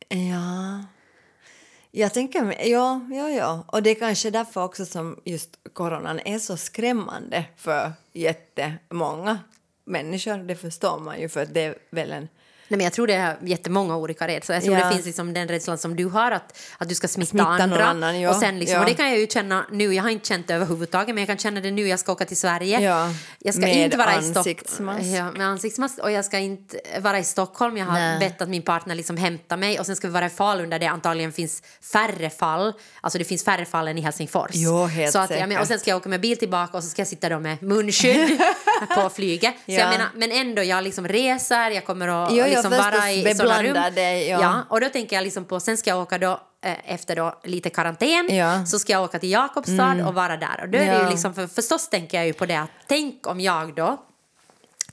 Ja. Jag tänker, ja, ja, ja. Och det är kanske därför också som just coronan är så skrämmande för jättemånga människor. Det förstår man ju, för det är väl en... Men jag tror det är jättemånga olika rädslor. Jag tror Ja. det finns liksom den rädslan som du har, att, att du ska smitta, Smitta andra. annan, ja. och, sen liksom, Ja. och det kan jag ju känna nu. Jag har inte känt det överhuvudtaget, men jag kan känna det nu. Jag ska åka till Sverige. Ja, Jag ska med inte vara i Stockholm. ansiktsmask. Ja, med ansiktsmask. Och jag ska inte vara i Stockholm. Jag har Nej. bett att min partner liksom hämta mig. Och sen ska vi vara i Falun där det antagligen finns färre fall. Alltså det finns färre fall än i Helsingfors. Jo, helt så att, jag och sen ska jag åka med bil tillbaka och så ska jag sitta då med munskydd på flyget. Så Ja. jag menar, men ändå, jag liksom reser, jag kommer att Jo, jo, liksom vara i sådana rum. beblanda ja. och då tänker jag liksom på, sen ska jag åka då eh, efter då lite karantän Ja. Mm. så ska jag åka till Jakobstad och vara där. Och då är det Ja. ju liksom, för, förstås tänker jag ju på det att tänk om jag då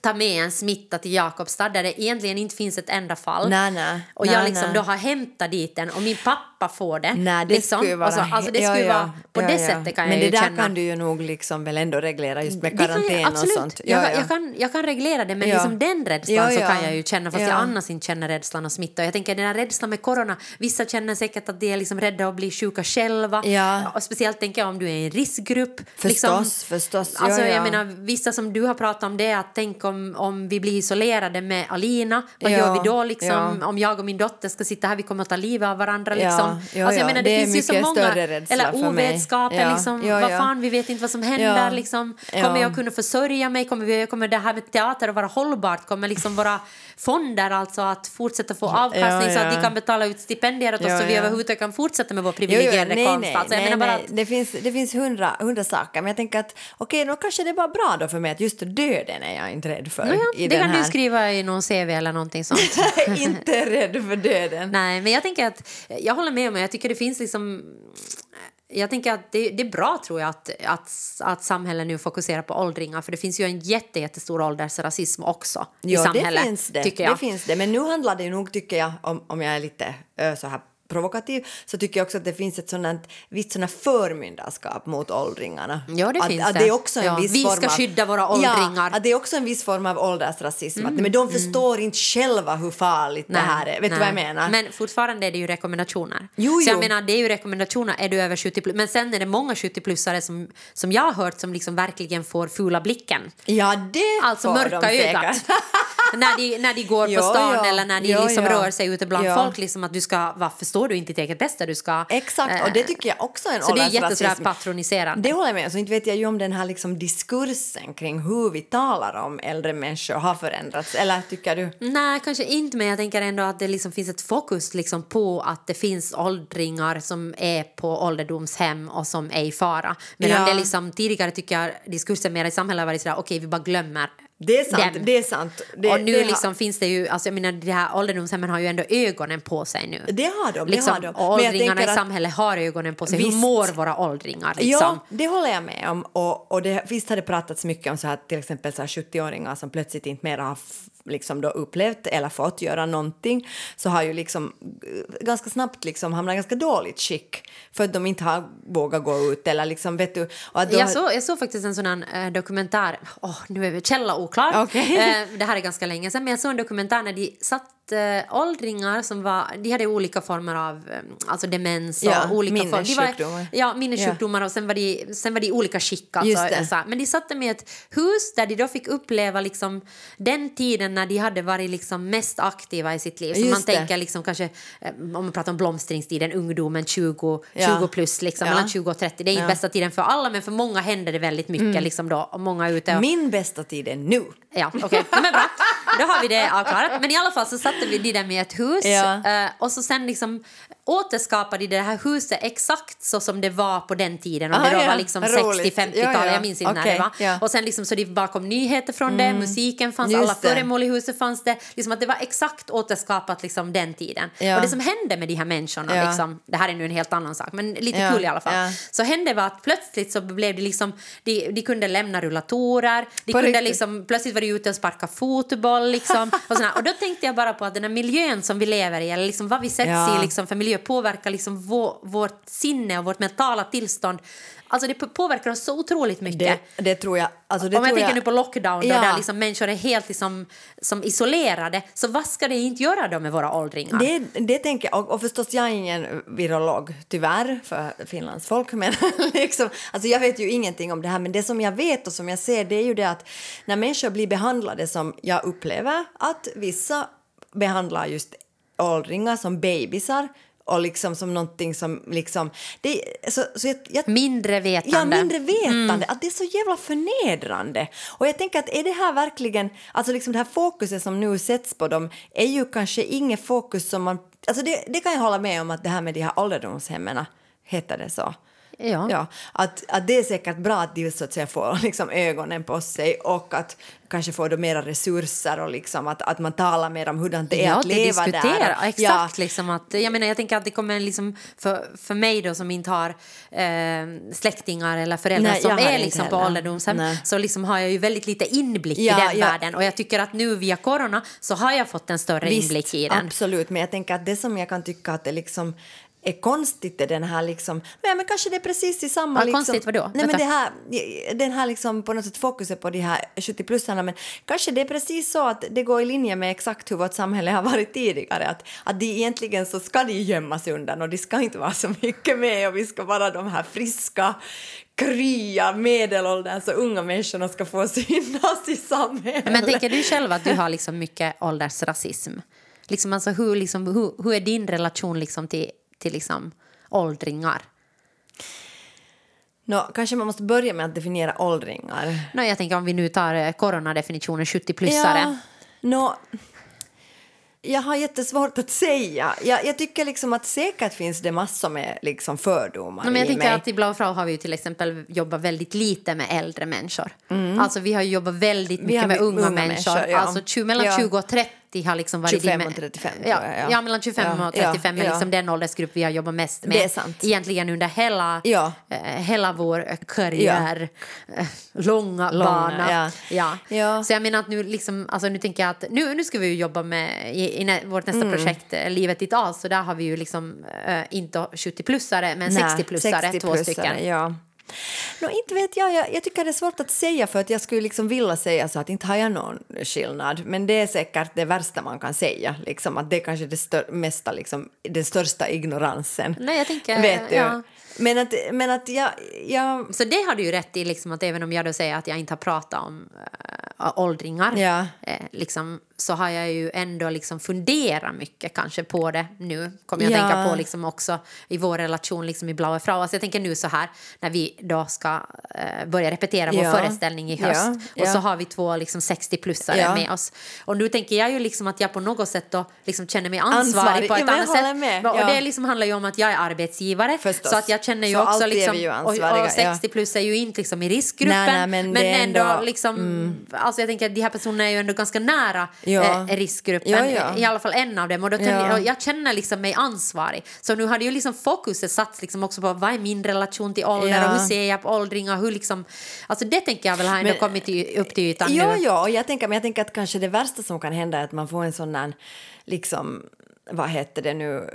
tar med en smitta till Jakobstad där det egentligen inte finns ett enda fall. Nej, nej. Och jag Nej, liksom nej. då har hämtat dit den och min pappa får det. Nej, det liksom. skulle vara... Och så, alltså det ja, skulle ja, vara, på ja, det ja. sättet kan Men jag det där känna. kan du ju nog liksom väl ändå reglera just med jag- karantän och sånt. Jag, jag, kan, jag kan reglera det, men Ja. liksom den rädslan Ja, så ja. kan jag ju känna fast Ja. jag annars inte känner rädslan att smitta. Och Jag tänker den här rädslan med corona, vissa känner säkert att de är liksom rädda att bli sjuka själva. Ja. Och speciellt tänker jag om du är i en riskgrupp. Förstås, förstås. Ja, Alltså, ja. Jag menar, vissa som du har pratat om det, att tänk om, om vi blir isolerade med Alina, vad Ja, gör vi då liksom? ja. Om jag och min dotter ska sitta här, vi kommer att ta livet av varandra liksom. ja, alltså, jag ja. menar, det, Det finns ju så många, eller ovetskapen liksom, vad fan, vi vet inte vad som händer liksom. Kommer jag kunna försörja mig? Kommer, vi, kommer det här med teater att vara hållbart? Kommer liksom våra fonder alltså att fortsätta få avkastning så att de kan betala ut stipendier åt oss så vi överhuvudtaget kan fortsätta med vår Jo, jo, privilegierade nej, konst? alltså, nej, nej. att, Det finns, det finns hundra, hundra saker, men jag tänker att okej, då kanske det är bara bra då för mig att just döden är jag inte rädd för. ja, i det den kan här. du skriva i någon CV eller någonting sånt. inte rädd för döden. Nej, men jag tänker att jag håller med om det. Jag tycker det finns liksom jag tänker att det, det är bra tror jag att, att, att samhället nu fokuserar på åldringar för det finns ju en jätte, jättestor åldersrasism också i Ja, samhället. det finns det. Tycker jag. det finns det. Men nu handlar det nog, tycker jag, om, om jag är lite ö, så här provokativ så tycker jag också att det finns ett sådant visst sådant förmyndarskap mot åldringarna. Ja, det att, finns att det. är också en Ja, viss vi ska av, skydda våra åldringar. Ja, att det är också en viss form av åldersrasism. Mm, Att, men de förstår inte själva hur farligt det här är. Vet du vad jag menar? Men fortfarande är det ju rekommendationer. Jo, Så jag jo. menar, det är ju rekommendationer, är du över 70 plus. Men sen är det många 70-plussare som, som jag har hört som liksom verkligen får fula blicken. ja, det Alltså får mörka de ögat. när, de, när de går på stan ja. eller när de liksom rör sig ute bland folk. Liksom att du ska, varför står du inte ditt eget bästa? Du ska, Exakt, och det tycker jag också är en Så det är jättesådär patroniserande. Det håller jag med om. Så inte vet jag ju om den här liksom diskursen kring hur vi talar om äldre människor har förändrats. Eller tycker du? Nej, kanske inte, men jag tänker ändå att det liksom finns ett fokus liksom på att det finns åldringar som är på ålderdomshem och som är i fara. Medan Ja. det liksom, tidigare tycker jag diskursen mer i samhället har varit sådär, okej vi bara glömmer Det är sant. dem. Det är sant. Det, och nu det har- liksom finns det ju, alltså jag menar de här ålderdomshemmen har ju ändå ögonen på sig nu. Det har de. Det Liksom, har de. åldringarna i samhället har ögonen på sig. Visst. Hur mår våra åldringar? Liksom? Ja, det håller jag med om. Och, och det, visst har det pratats mycket om så här, till exempel så här 70-åringar som plötsligt inte mer har liksom då upplevt eller fått göra någonting så har ju liksom eh, ganska snabbt liksom hamnat i ganska dåligt skick för att de inte har vågat gå ut eller liksom vet du. Och att Jag såg, jag såg faktiskt en sån här eh, dokumentär, oh, nu är vi källa oklar. Okej. Eh, det här är ganska länge sedan, men jag såg en dokumentär när de satt eh, åldringar som var, de hade olika former av eh, alltså demens och Ja, olika former. De var- minnessjukdomar. Ja, minnessjukdomar och sen var de, sen var de i olika skick. Alltså. Men de satt med ett hus där de då fick uppleva liksom, den tiden när de hade varit liksom mest aktiva i sitt liv. Så Just man det. tänker liksom kanske, eh, om man pratar om blomstringstiden, ungdomen 20, Ja. 20 plus, liksom, Ja. mellan 20 och 30. Det är inte Ja. bästa tiden för alla, men för många händer det väldigt mycket. Liksom då, och många ute och, Min bästa tid är nu. Ja, okej. Men bra. Då har vi det avklarat. Men i alla fall så satte vi de där med ett hus Ja. eh, och så sen liksom återskapade de det här huset exakt så som det var på den tiden. Om Ah, det då ja. var liksom Roligt. 60-50-tal, Ja, ja. jag minns inte när Okej, det var. ja. Och sen liksom så det bara kom nyheter från det, musiken fanns, Just alla föremål i huset fanns det. Liksom att det var exakt återskapat liksom den tiden. Och det som hände med de här människorna, liksom, det här är nu en helt annan sak, men lite kul i alla fall. Så hände var att plötsligt så blev det liksom, de, de kunde lämna rullatorer, de På kunde riktigt? liksom, plötsligt var de ute och sparka fotboll liksom. Och, och då tänkte jag bara på att den här miljön som vi lever i, eller liksom vad vi sätts i liksom, för miljö påverkar liksom vår, vårt sinne och vårt mentala tillstånd. Alltså det på- påverkar oss så otroligt mycket. Det, det tror jag. Alltså det Om jag tror tänker nu på lockdown då, Ja. där liksom människor är helt liksom, som isolerade, så vad ska det inte göra då med våra åldringar? Det, det tänker jag, och, och förstås jag är ingen virolog, tyvärr, för Finlands folk. Men liksom, alltså jag vet ju ingenting om det här, men det som jag vet och som jag ser det är ju det att när människor blir behandlade som jag upplever att vissa behandlar just åldringar som bebisar och liksom som någonting som liksom... Det, så, så jag, jag, Mindre vetande. Ja, mindre vetande. Att det är så jävla förnedrande. Och jag tänker att är det här verkligen... Alltså liksom det här fokuset som nu sätts på dem är ju kanske inget fokus som man... Alltså det, det kan jag hålla med om att det här med de här ålderdomshemmen, heter det så? Ja. Ja, att, att det är säkert bra att de så att säga får liksom ögonen på sig och att kanske får då mera resurser och liksom att, att man talar mer om hur det är ja, att leva där. Exakt. Ja, Liksom att, jag, menar, jag tänker att det kommer liksom, för, för mig då som inte har eh, släktingar eller föräldrar Nej, som är liksom på ålderdomshem så liksom har jag ju väldigt lite inblick Ja, i den ja. världen. Och jag tycker att nu via corona så har jag fått en större inblick i den. Absolut, men jag tänker att det som jag kan tycka att det liksom är konstigt är den här liksom, ja, men kanske det är precis i samma... Ja, liksom, konstigt vadå? Nej, men det här, den här liksom på något sätt fokuset på de här 70-plussarna, men kanske det är precis så att det går i linje med exakt hur vårt samhälle har varit tidigare, att, att de egentligen så ska de gömmas undan och de ska inte vara så mycket med och vi ska vara de här friska krya medelålders och unga människorna ska få synas i samhället. Men tänker du själv att du har liksom mycket åldersrasism? Liksom, alltså, hur, liksom, hur, hur är din relation liksom till, till liksom, åldringar? Nå, kanske man måste börja med att definiera åldringar. No, jag tänker om vi nu tar eh, coronadefinitionen 70-plussare. Ja, nå, jag har jättesvårt att säga. Jag, jag tycker liksom att säkert finns det massor med liksom fördomar Men jag i tänker mig. att i Blau Frau har vi ju till exempel jobbat väldigt lite med äldre människor. Mm. Alltså vi har jobbat väldigt mycket har med unga, unga människor. människor, ja. Alltså mellan Ja. 20 och 30 30 har liksom varit 25 din- och 35 ja, tror jag, ja. ja. mellan 25 Ja, och 35 ja, är ja. liksom den åldersgrupp vi har jobbat mest med. Det är sant. Egentligen under hela, Ja. eh, hela vår karriär, eh, långa, Långa, bana. ja. Ja. Ja. Så jag menar att nu, liksom, alltså nu tänker jag att nu, nu ska vi ju jobba med i, i nä, vårt nästa Mm. projekt, eh, Livet ditt as, så där har vi ju liksom eh, inte 70-plussare men Nej, 60-plussare, två 60-plussare, stycken. Ja. Nå, inte vet jag, jag, jag tycker det är svårt att säga för att jag skulle liksom vilja säga så att inte har jag någon skillnad. Men det är säkert det värsta man kan säga, liksom, att det är kanske det stör, mesta, liksom, den största ignoransen. Nej, jag tänker, Vet du? ja. Men att, men att jag, jag Så det har du ju rätt i, liksom, att även om jag då säger att jag inte har pratat om äh, åldringar Ja. eh, liksom, så har jag ju ändå liksom funderat mycket kanske på det nu. Kommer jag Ja. tänka på liksom också i vår relation liksom i Blaue Frau. Alltså jag tänker nu så här när vi då ska eh, börja repetera vår Ja. föreställning i höst Ja, och så har vi två liksom 60-plussare Ja. med oss. Och nu tänker jag ju liksom att jag på något sätt då liksom känner mig ansvarig, Ansvarig. på ett annat sätt. Och det liksom handlar ju om att jag är arbetsgivare Förstås. så att jag känner ju Så också liksom ju och, och 60 plus är ju inte liksom i riskgruppen. Nej, nej, men men ändå, ändå- Mm. liksom, alltså jag tänker att de här personerna är ju ändå ganska nära Ja. eh, riskgruppen. Ja. I alla fall en av dem. Och, då tänker och jag känner liksom mig ansvarig. Så nu hade ju liksom fokuset satts liksom också på vad är min relation till ålder och hur ser jag på åldringar. Hur liksom, alltså det tänker jag väl har ändå Men- kommit till, upp till ytan Ja, nu. ja, och jag tänker, men jag tänker att kanske det värsta som kan hända är att man får en sån där, liksom, vad heter det nu,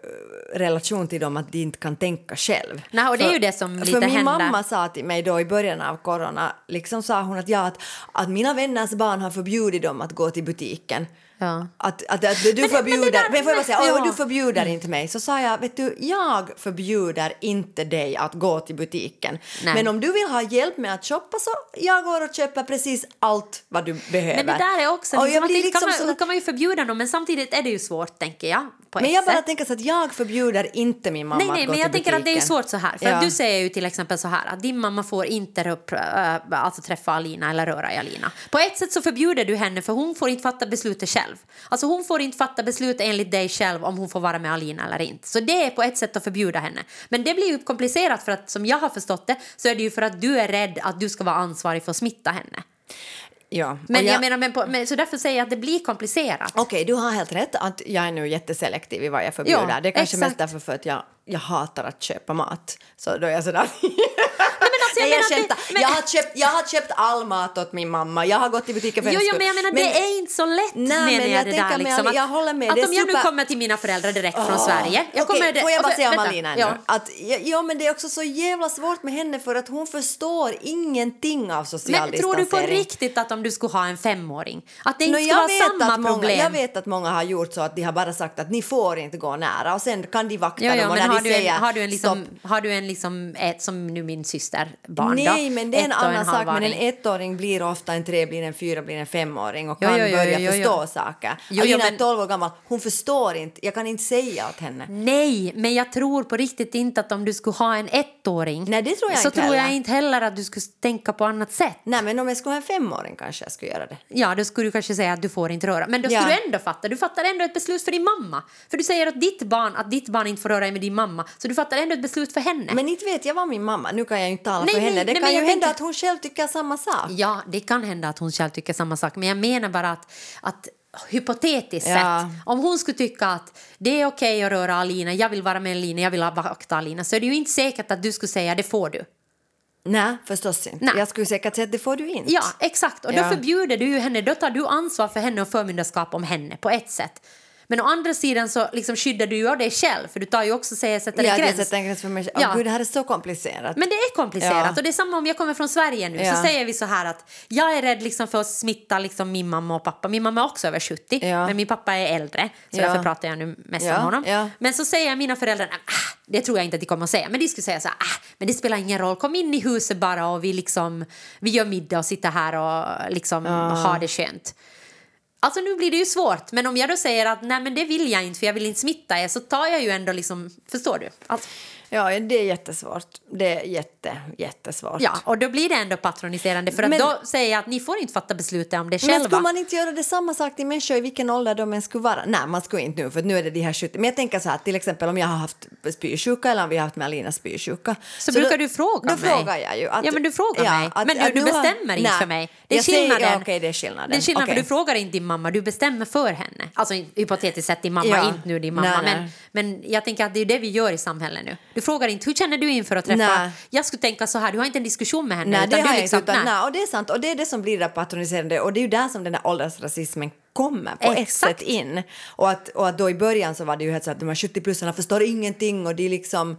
relation till dem att de inte kan tänka själv. Nej, och det är För- ju det som För lite min händer. mamma sa till mig då i början av corona, liksom sa hon att, ja, att, att mina vänners barn har förbjudit dem att gå till butiken. Ja. Att, att, att du förbjuder, där- men får jag bara säga, ja. "Oj, du förbjuder inte mig. Så sa jag, vet du, jag förbjuder inte dig att gå till butiken. Nej. Men om du vill ha hjälp med att shoppa så jag går och köper precis allt vad du behöver. Men det där är också, Och liksom, jag blir det kan, liksom man, sådär- kan man ju förbjuda dem men samtidigt är det ju svårt tänker jag. På Men jag bara sätt. tänker så att jag förbjuder inte min mamma Nej, nej, att gå men jag till tänker att det är svårt så här. För Ja. du säger ju till exempel så här att din mamma får inte upp, alltså träffa Alina eller röra i Alina. På ett sätt så förbjuder du henne för hon får inte fatta beslutet själv. Alltså hon får inte fatta beslut enligt dig själv om hon får vara med Alina eller inte. Så det är på ett sätt att förbjuda henne. Men det blir ju komplicerat för att som jag har förstått det så är det ju för att du är rädd att du ska vara ansvarig för att smitta henne. Ja. Men Och jag, menar, men, på, men så därför säger jag att det blir komplicerat. Okej, du har helt rätt att jag är nu jätteselektiv i vad jag förbjuder. Ja, det är kanske exakt. mest därför för att jag, jag hatar att köpa mat. Så då är jag sådär... alltså, jag Nej, jag, menar det- men- jag, har köpt, jag har köpt all mat åt min mamma. Jag har gått till butiken för Jo, jo, men jag menar det är inte så lätt Nej, men jag, det där liksom. Att, jag håller med, att om jag nu kommer till mina föräldrar direkt från Åh, Sverige. Jag okej, kommer får jag bara säga om Alina ja. Att, ja, men det är också så jävla svårt med henne för att hon förstår ingenting av social Men tror du på distansering. riktigt att om du skulle ha en femåring, att det inte skulle vara samma många, problem? jag vet att många har gjort så att de har bara sagt att ni får inte gå nära och sen kan de vakta dem jo, och men när har de du, säger en, har du en, liksom, stopp. har du en liksom, ett, som nu min syster barn Nej, men det är en annan sak. Men en ettåring blir ofta en tre, blir en fyra, blir en femåring och Jo, kan jo, jo, börja förstå saker. Jo, Alina men- är 12 år gammal, hon förstår inte. Jag kan inte säga åt henne. Nej, men jag tror på riktigt inte att om du skulle ha en ettåring Nej, det tror jag så inte tror jag heller. inte heller att du skulle tänka på annat sätt. Nej, men om jag skulle ha en femåring kanske jag skulle göra det. Ja, då skulle du kanske säga att du får inte röra. Men då Ja. skulle du ändå fatta. Du fattar ändå ett beslut för din mamma. För du säger att ditt barn, att ditt barn inte får röra med din mamma. Så du fattar ändå ett beslut för henne. Men inte vet jag vad min mamma, nu kan jag ju inte tala Nej, för henne. Det nej, kan ju hända tänker- att hon själv tycker samma sak. Ja, det kan hända att hon själv tycker samma sak. Men jag menar bara att, att hypotetiskt Ja. sett, om hon skulle tycka att det är okej att röra Alina, jag vill vara med Alina, jag vill vakta Alina, så är det ju inte säkert att du skulle säga det får du. Nej, förstås inte. Nej. Jag skulle säkert säga att det får du inte. Ja, exakt. Och då Ja. förbjuder du ju henne, då tar du ansvar för henne och förmyndarskap om henne på ett sätt. Men å andra sidan så liksom skyddar du ju dig själv för du tar ju också säger, sätter en Ja, jag gräns. sätter en gräns för mig själv. Ja. Åh, gud, det här är så komplicerat. Men det är komplicerat Ja. och det är samma om jag kommer från Sverige nu Ja. så säger vi så här att jag är rädd liksom för att smitta liksom min mamma och pappa. Min mamma är också över 70 Ja. men min pappa är äldre så därför pratar jag nu mest om honom. Men så säger mina föräldrar, ah, det tror jag inte att de kommer att säga, men de skulle säga så här, ah, men det spelar ingen roll, kom in i huset bara och vi liksom, vi gör middag och sitter här och liksom har det skönt. Alltså nu blir det ju svårt, men om jag då säger att nej men det vill jag inte för jag vill inte smitta er så tar jag ju ändå liksom, förstår du? Alltså, Ja, det är jättesvårt. Det är jätte, jättesvårt. Ja, och då blir det ändå patroniserande för att Men- då säger jag att ni får inte fatta beslutet om det Men själva. skulle man inte göra det samma sak till människor i vilken ålder de än skulle vara? Nej, man skulle inte nu, för nu är det de här 70. Men jag tänker så här, till exempel om jag har haft spysjuka eller om vi har haft med Alina spysjuka. Så brukar då, du fråga då mig. frågar jag ju. Att, ja, men du frågar mig. att- men du, du har- bestämmer inte Nej, för mig. Det är jag säger- skillnaden. Ja, okej, det är skillnaden. Det är skillnad Okej. för du frågar inte din mamma, du bestämmer för henne. Alltså hypotetiskt sett din mamma, Ja. inte nu din mamma. Nej, men, nej. men jag tänker att det är det vi gör i samhället nu. Du frågar inte, hur känner du inför att träffa? Nej. Jag skulle tänka så här, du har inte en diskussion med henne. Nej, det har jag liksom, inte. Utan, nej. och det är sant. Och det är det som blir det patroniserande. Och det är ju där som den här åldersrasismen kommer på ett Exakt. sätt in. Och att, och att då i början så var det ju helt så att de här 70-plussarna förstår ingenting och de liksom...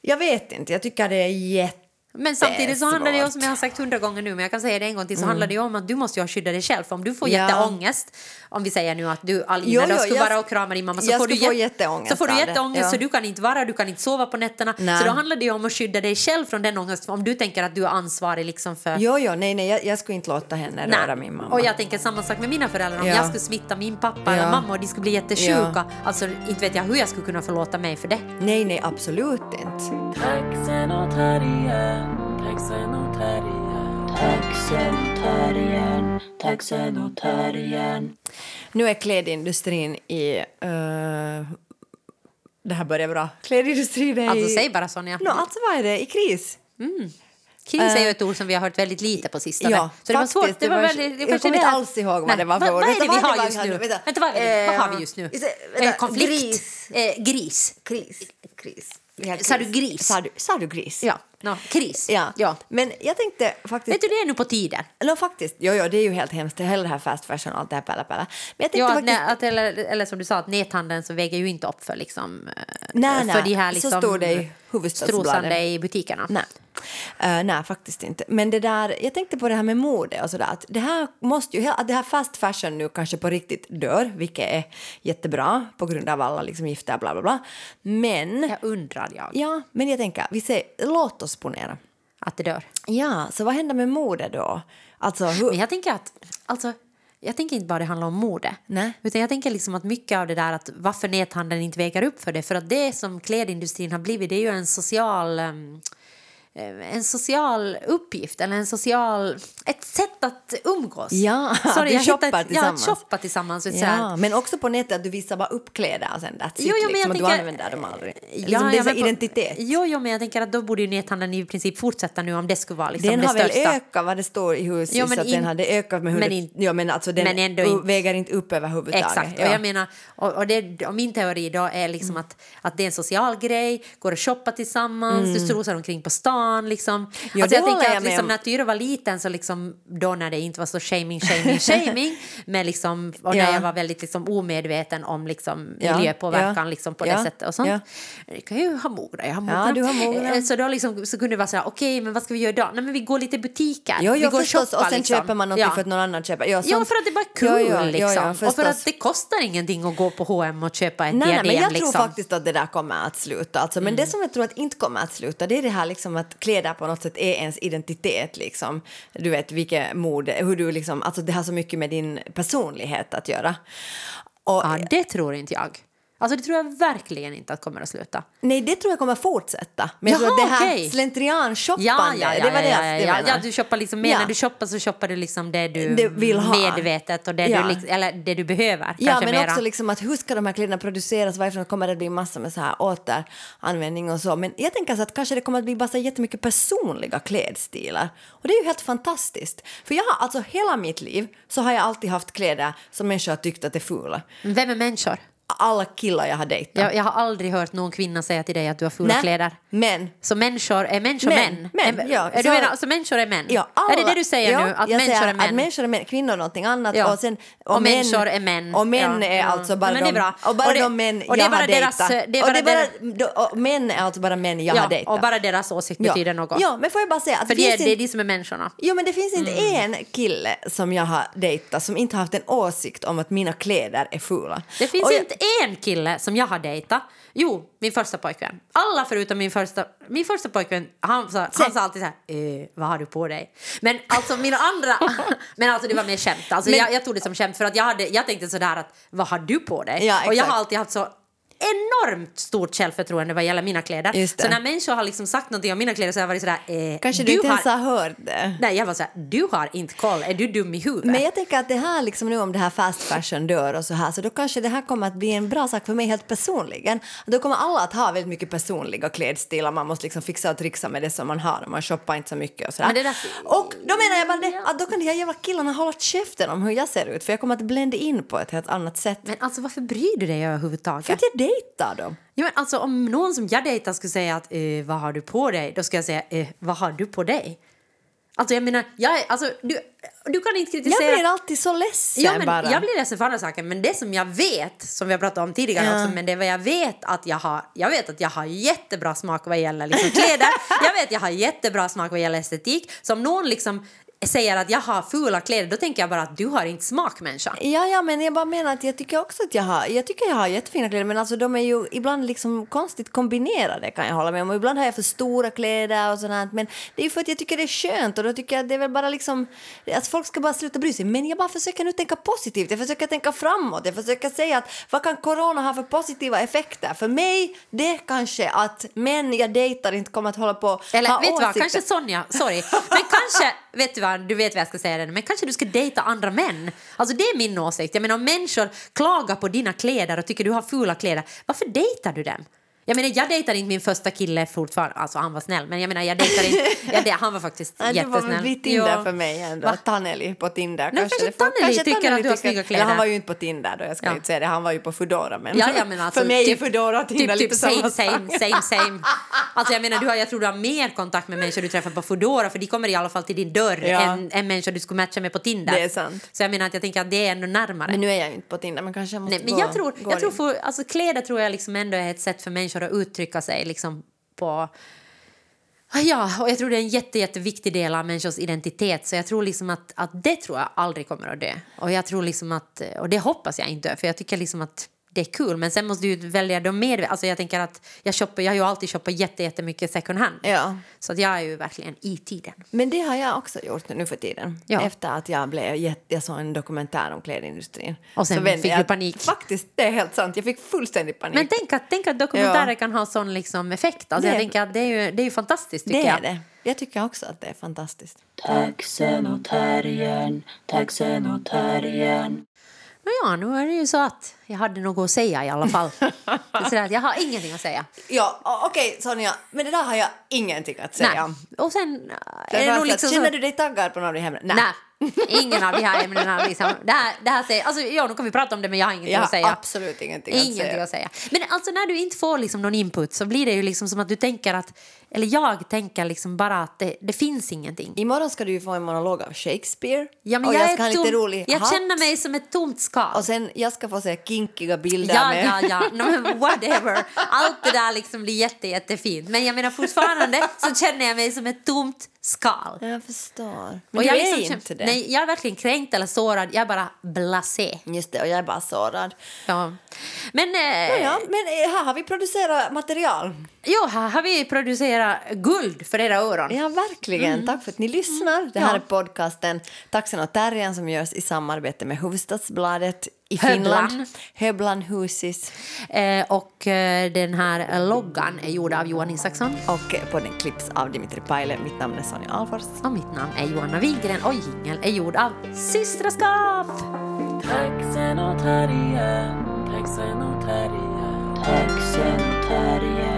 Jag vet inte, jag tycker det är jätte Men samtidigt så handlar det ju som jag har sagt hundra gånger nu, men jag kan säga det en gång till, så handlar det ju om att du måste ju ha skydda dig själv. För om du får Mm. Ja. jätteångest, om vi säger nu att du Alina Jo, då jo, skulle jag- vara och krama din mamma så får, du få jät- jätteångest så får du jätteångest ja. så du kan inte vara, du kan inte sova på nätterna. Nej. Så då handlar det ju om att skydda dig själv från den ångesten. Om du tänker att du är ansvarig liksom för Jo, jo, nej, nej, jag, jag skulle inte låta henne Nej. röra min mamma. Och jag tänker samma sak med mina föräldrar. Om Ja. jag skulle smitta min pappa eller Ja. mamma och de skulle bli jättesjuka. Alltså inte vet jag hur jag skulle kunna förlåta mig för det. Nej, nej, absolut inte. Terriern, taxen och terriern Taxen och terriern, taxen och terriern Nu är klädindustrin i... eh, det här börjar bra. Klädindustrin är Alltså i... säg bara Sonja. No, alltså vad är det? I kris? Kris är ju ett ord som vi har hört väldigt lite på sistone. Ja, så det var faktiskt, svårt. Det var var- väldigt, det jag kommer inte alls ihåg vad Nej, det var för vad, ord. vad är det vi har just nu? Vänta. Vad, är det? vad har vi Eh, just nu? Eh, konflikt. gris. Eh, gris. Kris. Kris. Sa du gris? Sa du, sa du gris? Ja, no, kris. Ja. ja. Men jag tänkte faktiskt... Vet du, det är nu på tiden. No, faktiskt. Jo, jo, det är ju helt hemskt. Det hela det här fast fashion och allt det här palla, palla. Men jag tänkte att, faktiskt... nä- att, eller, eller som du sa, att näthandeln så väger ju inte upp för, liksom, eh, Nej, för nej, de här så liksom, står det i huvudstadsbladet. i butikerna. Nej. Eh, nej, faktiskt inte. Men det där, jag tänkte på det här med mode och sådär. Att det här måste ju, att det här fast fashion nu kanske på riktigt dör, vilket är jättebra på grund av alla liksom gifter bla bla bla. Men, Jag undrar jag ja, men jag tänker, vi säger, låt oss ponera. att det dör. Ja, så vad händer med mode då? Alltså, hur, Men jag tänker att, alltså, jag tänker inte bara det handlar om mode. Nej. Utan jag tänker liksom att mycket av det där att varför näthandeln inte väger upp för det. För att det som klädindustrin har blivit det är ju en social eh, en social uppgift eller en social, ett sätt att umgås. Ja, att jag shoppar hittade ett- tillsammans. Ja, att shoppa tillsammans. Här. Ja, men också på nätet att du visar bara upp kläder och sen that's Jo, jo, liksom, att du använder dem aldrig. Ja, liksom, det är på- identitet. Jo, jo, men jag tänker att då borde ju näthandeln i princip fortsätta nu om det skulle vara liksom Den det har väl största. ökat vad det står i huset, Jo, men så att in- den hade ökat med men in- ja, men alltså den men ändå väger inte upp överhuvudtaget. Exakt, Ja. och jag menar, och, och, det, och min teori då är liksom Mm. att, att det är en social grej, går att shoppa tillsammans, du strosar omkring på stan liksom. Mm. Ja, alltså, det jag tänker jag att liksom, om. när Tyra var liten så liksom, då när det inte var så shaming, shaming, shaming, men liksom, och när Ja. jag var väldigt liksom, omedveten om liksom, Ja, miljöpåverkan ja, liksom, på det sättet och sånt. ja. Jag kan ju ha mogna, jag har mogna. Ja, du har. Eh, Så då liksom, så kunde det vara så här, okej, men vad ska vi göra idag? Nej, men vi går lite i butiker. Jo, vi jo, går förstås. shoppa, Och sen liksom. köper man något för att någon annan köper. Ja, Ja, för att det är bara kul ja, liksom. och för att det kostar ingenting att gå på H&M och köpa ett Nej, nej, diadem. men jag liksom. tror faktiskt att det där kommer att sluta. Alltså, Men det som jag tror att inte kommer att sluta det är det här liksom att att kläder på något sätt är ens identitet. Liksom. Du vet vilket mode, hur du liksom, alltså det har så mycket med din personlighet att göra. Och, Ja, det tror inte jag. Alltså det tror jag verkligen inte att kommer att sluta. Nej, det tror jag kommer fortsätta. Men jag Jaha, tror att det här okej. slentrian-shoppande, Ja, ja, ja, det var det ja, jag ja, ja, du shoppar liksom mer när du shoppar så shoppar du liksom det du Det vill ha. medvetet och det, du, liksom- eller det du behöver. Ja, men mera. också liksom att hur ska de här kläderna produceras? Varifrån kommer det bli massor med så här återanvändning och så? Men jag tänker så att kanske det kommer att bli bara så jättemycket personliga klädstilar. Och det är ju helt fantastiskt. För jag har alltså hela mitt liv så har jag alltid haft kläder som människor har tyckt att är fula. Vem är människor? Alla killar jag har dejtat. Jag, jag har aldrig hört någon kvinna säga till dig att du har fula Nej, kläder. Men Så människor, är människor Män, män? ja, är så- du menar, alltså människor är män? Ja, alla, är det det du säger ja, nu? Att människor säger är män? Att människor är män, kvinnor är någonting annat. Ja. Och, sen, Och män, människor är män. Och män är ja. alltså bara de, och bara Och det- de män och jag bara har deras- dejtat. det är och bara det är bara, och män är alltså bara män jag har dejtat. och bara deras åsikt betyder något. Ja, men får jag bara säga att För det är, finns det är de som är människorna. Jo, men det finns inte en kille som jag har dejtat som inte har haft en åsikt om att mina kläder är fula. Det finns Och inte en kille som jag har dejtat. Jo, min första pojkvän. Alla förutom min första, min första pojkvän, han sa, han sa alltid så här, eh, vad har du på dig? Men alltså mina andra, men alltså det var mer skämt. Alltså Men- jag, jag tog det som skämt för att jag, hade, jag tänkte sådär att, vad har du på dig? Ja, och jag har alltid haft så enormt stort självförtroende vad gäller mina kläder. Så när människor har liksom sagt någonting om mina kläder så har jag varit sådär... Eh, Kanske du, inte ens har... hört det. Nej, jag var såhär, du har inte koll, är du dum i huvudet? Men jag tänker att det här liksom nu om det här fast fashion dör och så här så då kanske det här kommer att bli en bra sak för mig helt personligen. Då kommer alla att ha väldigt mycket personliga klädstilar, man måste liksom fixa och trixa med det som man har och man shoppar inte så mycket och sådär. Men det där- Och då menar jag bara det, att då kan de här jävla killarna hålla käften om hur jag ser ut för jag kommer att blända in på ett helt annat sätt. Men alltså varför bryr du dig överhuvudtaget? För att jag dejtar dem. Ja, men alltså, om någon som jag dejtar skulle säga att eh, vad har du på dig? Då ska jag säga eh, vad har du på dig? Alltså jag menar, jag, alltså, du, du kan inte Jag kritisera... blir alltid så ledsen Ja, men bara. jag blir ledsen för andra saker, men det som jag vet, som vi har pratat om tidigare Ja. också, men det är vad jag vet att jag har, jag vet att jag har jättebra smak vad gäller liksom kläder, jag vet att jag har jättebra smak vad gäller estetik, så om någon liksom säger att jag har fula kläder, då tänker jag bara att du har inte smak människa. Ja, ja, men jag bara menar att jag tycker också att jag har, jag tycker jag har jättefina kläder, men alltså de är ju ibland liksom konstigt kombinerade kan jag hålla med om. Och ibland har jag för stora kläder och sådant, men det är ju för att jag tycker det är skönt och då tycker jag att det är väl bara liksom, att folk ska bara sluta bry sig. Men jag bara försöker nu tänka positivt, jag försöker tänka framåt, jag försöker säga att vad kan corona ha för positiva effekter? För mig, det är kanske att män jag dejtar inte kommer att hålla på Eller ha vet du vad, kanske Sonja, sorry, men kanske, vet du vad, du vet vad jag ska säga men kanske du ska dejta andra män. Alltså det är min åsikt. Jag menar om människor klagar på dina kläder och tycker du har fula kläder, varför dejtar du dem? Jag menar jag dejtar inte min första kille fortfarande, alltså han var snäll, men jag menar jag dejtar inte, jag, det, han var faktiskt Nej, det jättesnäll. var väl Tinder Ja. för mig ändå. Va? Taneli på Tinder. Nej, kanske får- Taneli tycker att du har snygga kläder. Eller han var ju inte på Tinder då, jag ska Ja. inte säga det. Han var ju på Foodora. Men, Ja, menar alltså, för mig typ, är Foodora och Tinder typ, lite typ samma same, same, same, same. Alltså jag menar, du har, jag tror du har mer kontakt med människor du träffar på Foodora för de kommer i alla fall till din dörr Ja. än, än människor du skulle matcha med på Tinder. Det är sant. Så jag menar att jag tänker att det är ändå närmare. Men nu är jag ju inte på Tinder, men kanske jag måste Nej, men gå, jag tror, jag tror för, alltså kläder tror jag liksom ändå är ett sätt för människor för att uttrycka sig liksom på... Ja, och jag tror det är en jätte, jätteviktig del av människors identitet. Så jag tror liksom att, att det tror jag aldrig kommer att dö. Och jag tror liksom att, och det hoppas jag inte för jag tycker liksom att det är kul. Men sen måste du välja dem med. Alltså jag tänker att jag shoppar, jag har ju alltid shoppat jätte, jättemycket second hand. Ja. Så att jag är ju verkligen i tiden. Men det har jag också gjort nu för tiden. Ja. Efter att jag, blev, jätte- jag såg en dokumentär om klädindustrin. Och sen fick jag- du panik. Faktiskt, det är helt sant. Jag fick fullständig panik. Men tänk att, tänk att dokumentärer Ja. kan ha sån liksom effekt. Alltså Det- jag tänker att det är ju, det är ju fantastiskt tycker det jag. är det. Jag tycker också att det är fantastiskt. Taxen och terriern, taxen och terriern. Ja, nu är det ju så att jag hade något att säga i alla fall. Sådär att jag har ingenting att säga. Ja, okej Sonja, men det där har jag ingenting att säga. Nej. Och sen Det är det nog så att, liksom Känner så... du dig taggad på någon av de ämnena? Nej, ingen av de här ämnena. Liksom. Det här, det här säger, alltså, ja, nu kan vi prata om det, men jag har ingenting Jag att har säga. absolut ingenting att Ingenting säga. att säga. Men alltså när du inte får liksom någon input så blir det ju liksom som att du tänker att, eller jag tänker liksom bara att det, det finns ingenting. Imorgon ska du ju få en monolog av Shakespeare. Ja, men och jag, jag ska ha tom, lite rolig Jag hatt. känner mig som ett tomt skal. Och sen jag ska få se kinkiga bilder Ja, med... ja, ja. No, men whatever. Allt det där liksom blir jätte, jättefint. Men jag menar fortfarande så känner jag mig som ett tomt skal. Jag förstår. Men Och du jag är liksom inte det. Nej, jag är verkligen kränkt eller sårad. Jag är bara blasé. Just det, och jag är bara sårad. Ja. Men, eh, Ja, men eh, här har vi producerat material. jo, här har vi producerat guld för era öron. Ja, verkligen. Tack för att ni lyssnar. Det här Mm. Ja. är podcasten Taxen och terriern som görs i samarbete med Hufvudstadsbladet i Höblan. Finland. Höblan Husis. Eh, och eh, den här loggan är gjord av Johan Isaksson. Och eh, podden klipps av Dimitri Paile. Mitt namn är Sonja Alfors. Och mitt namn är Johanna Wigren och jingel är gjord av Systraskap. Taxen och terriern, taxen och terriern. Taxen och terriern,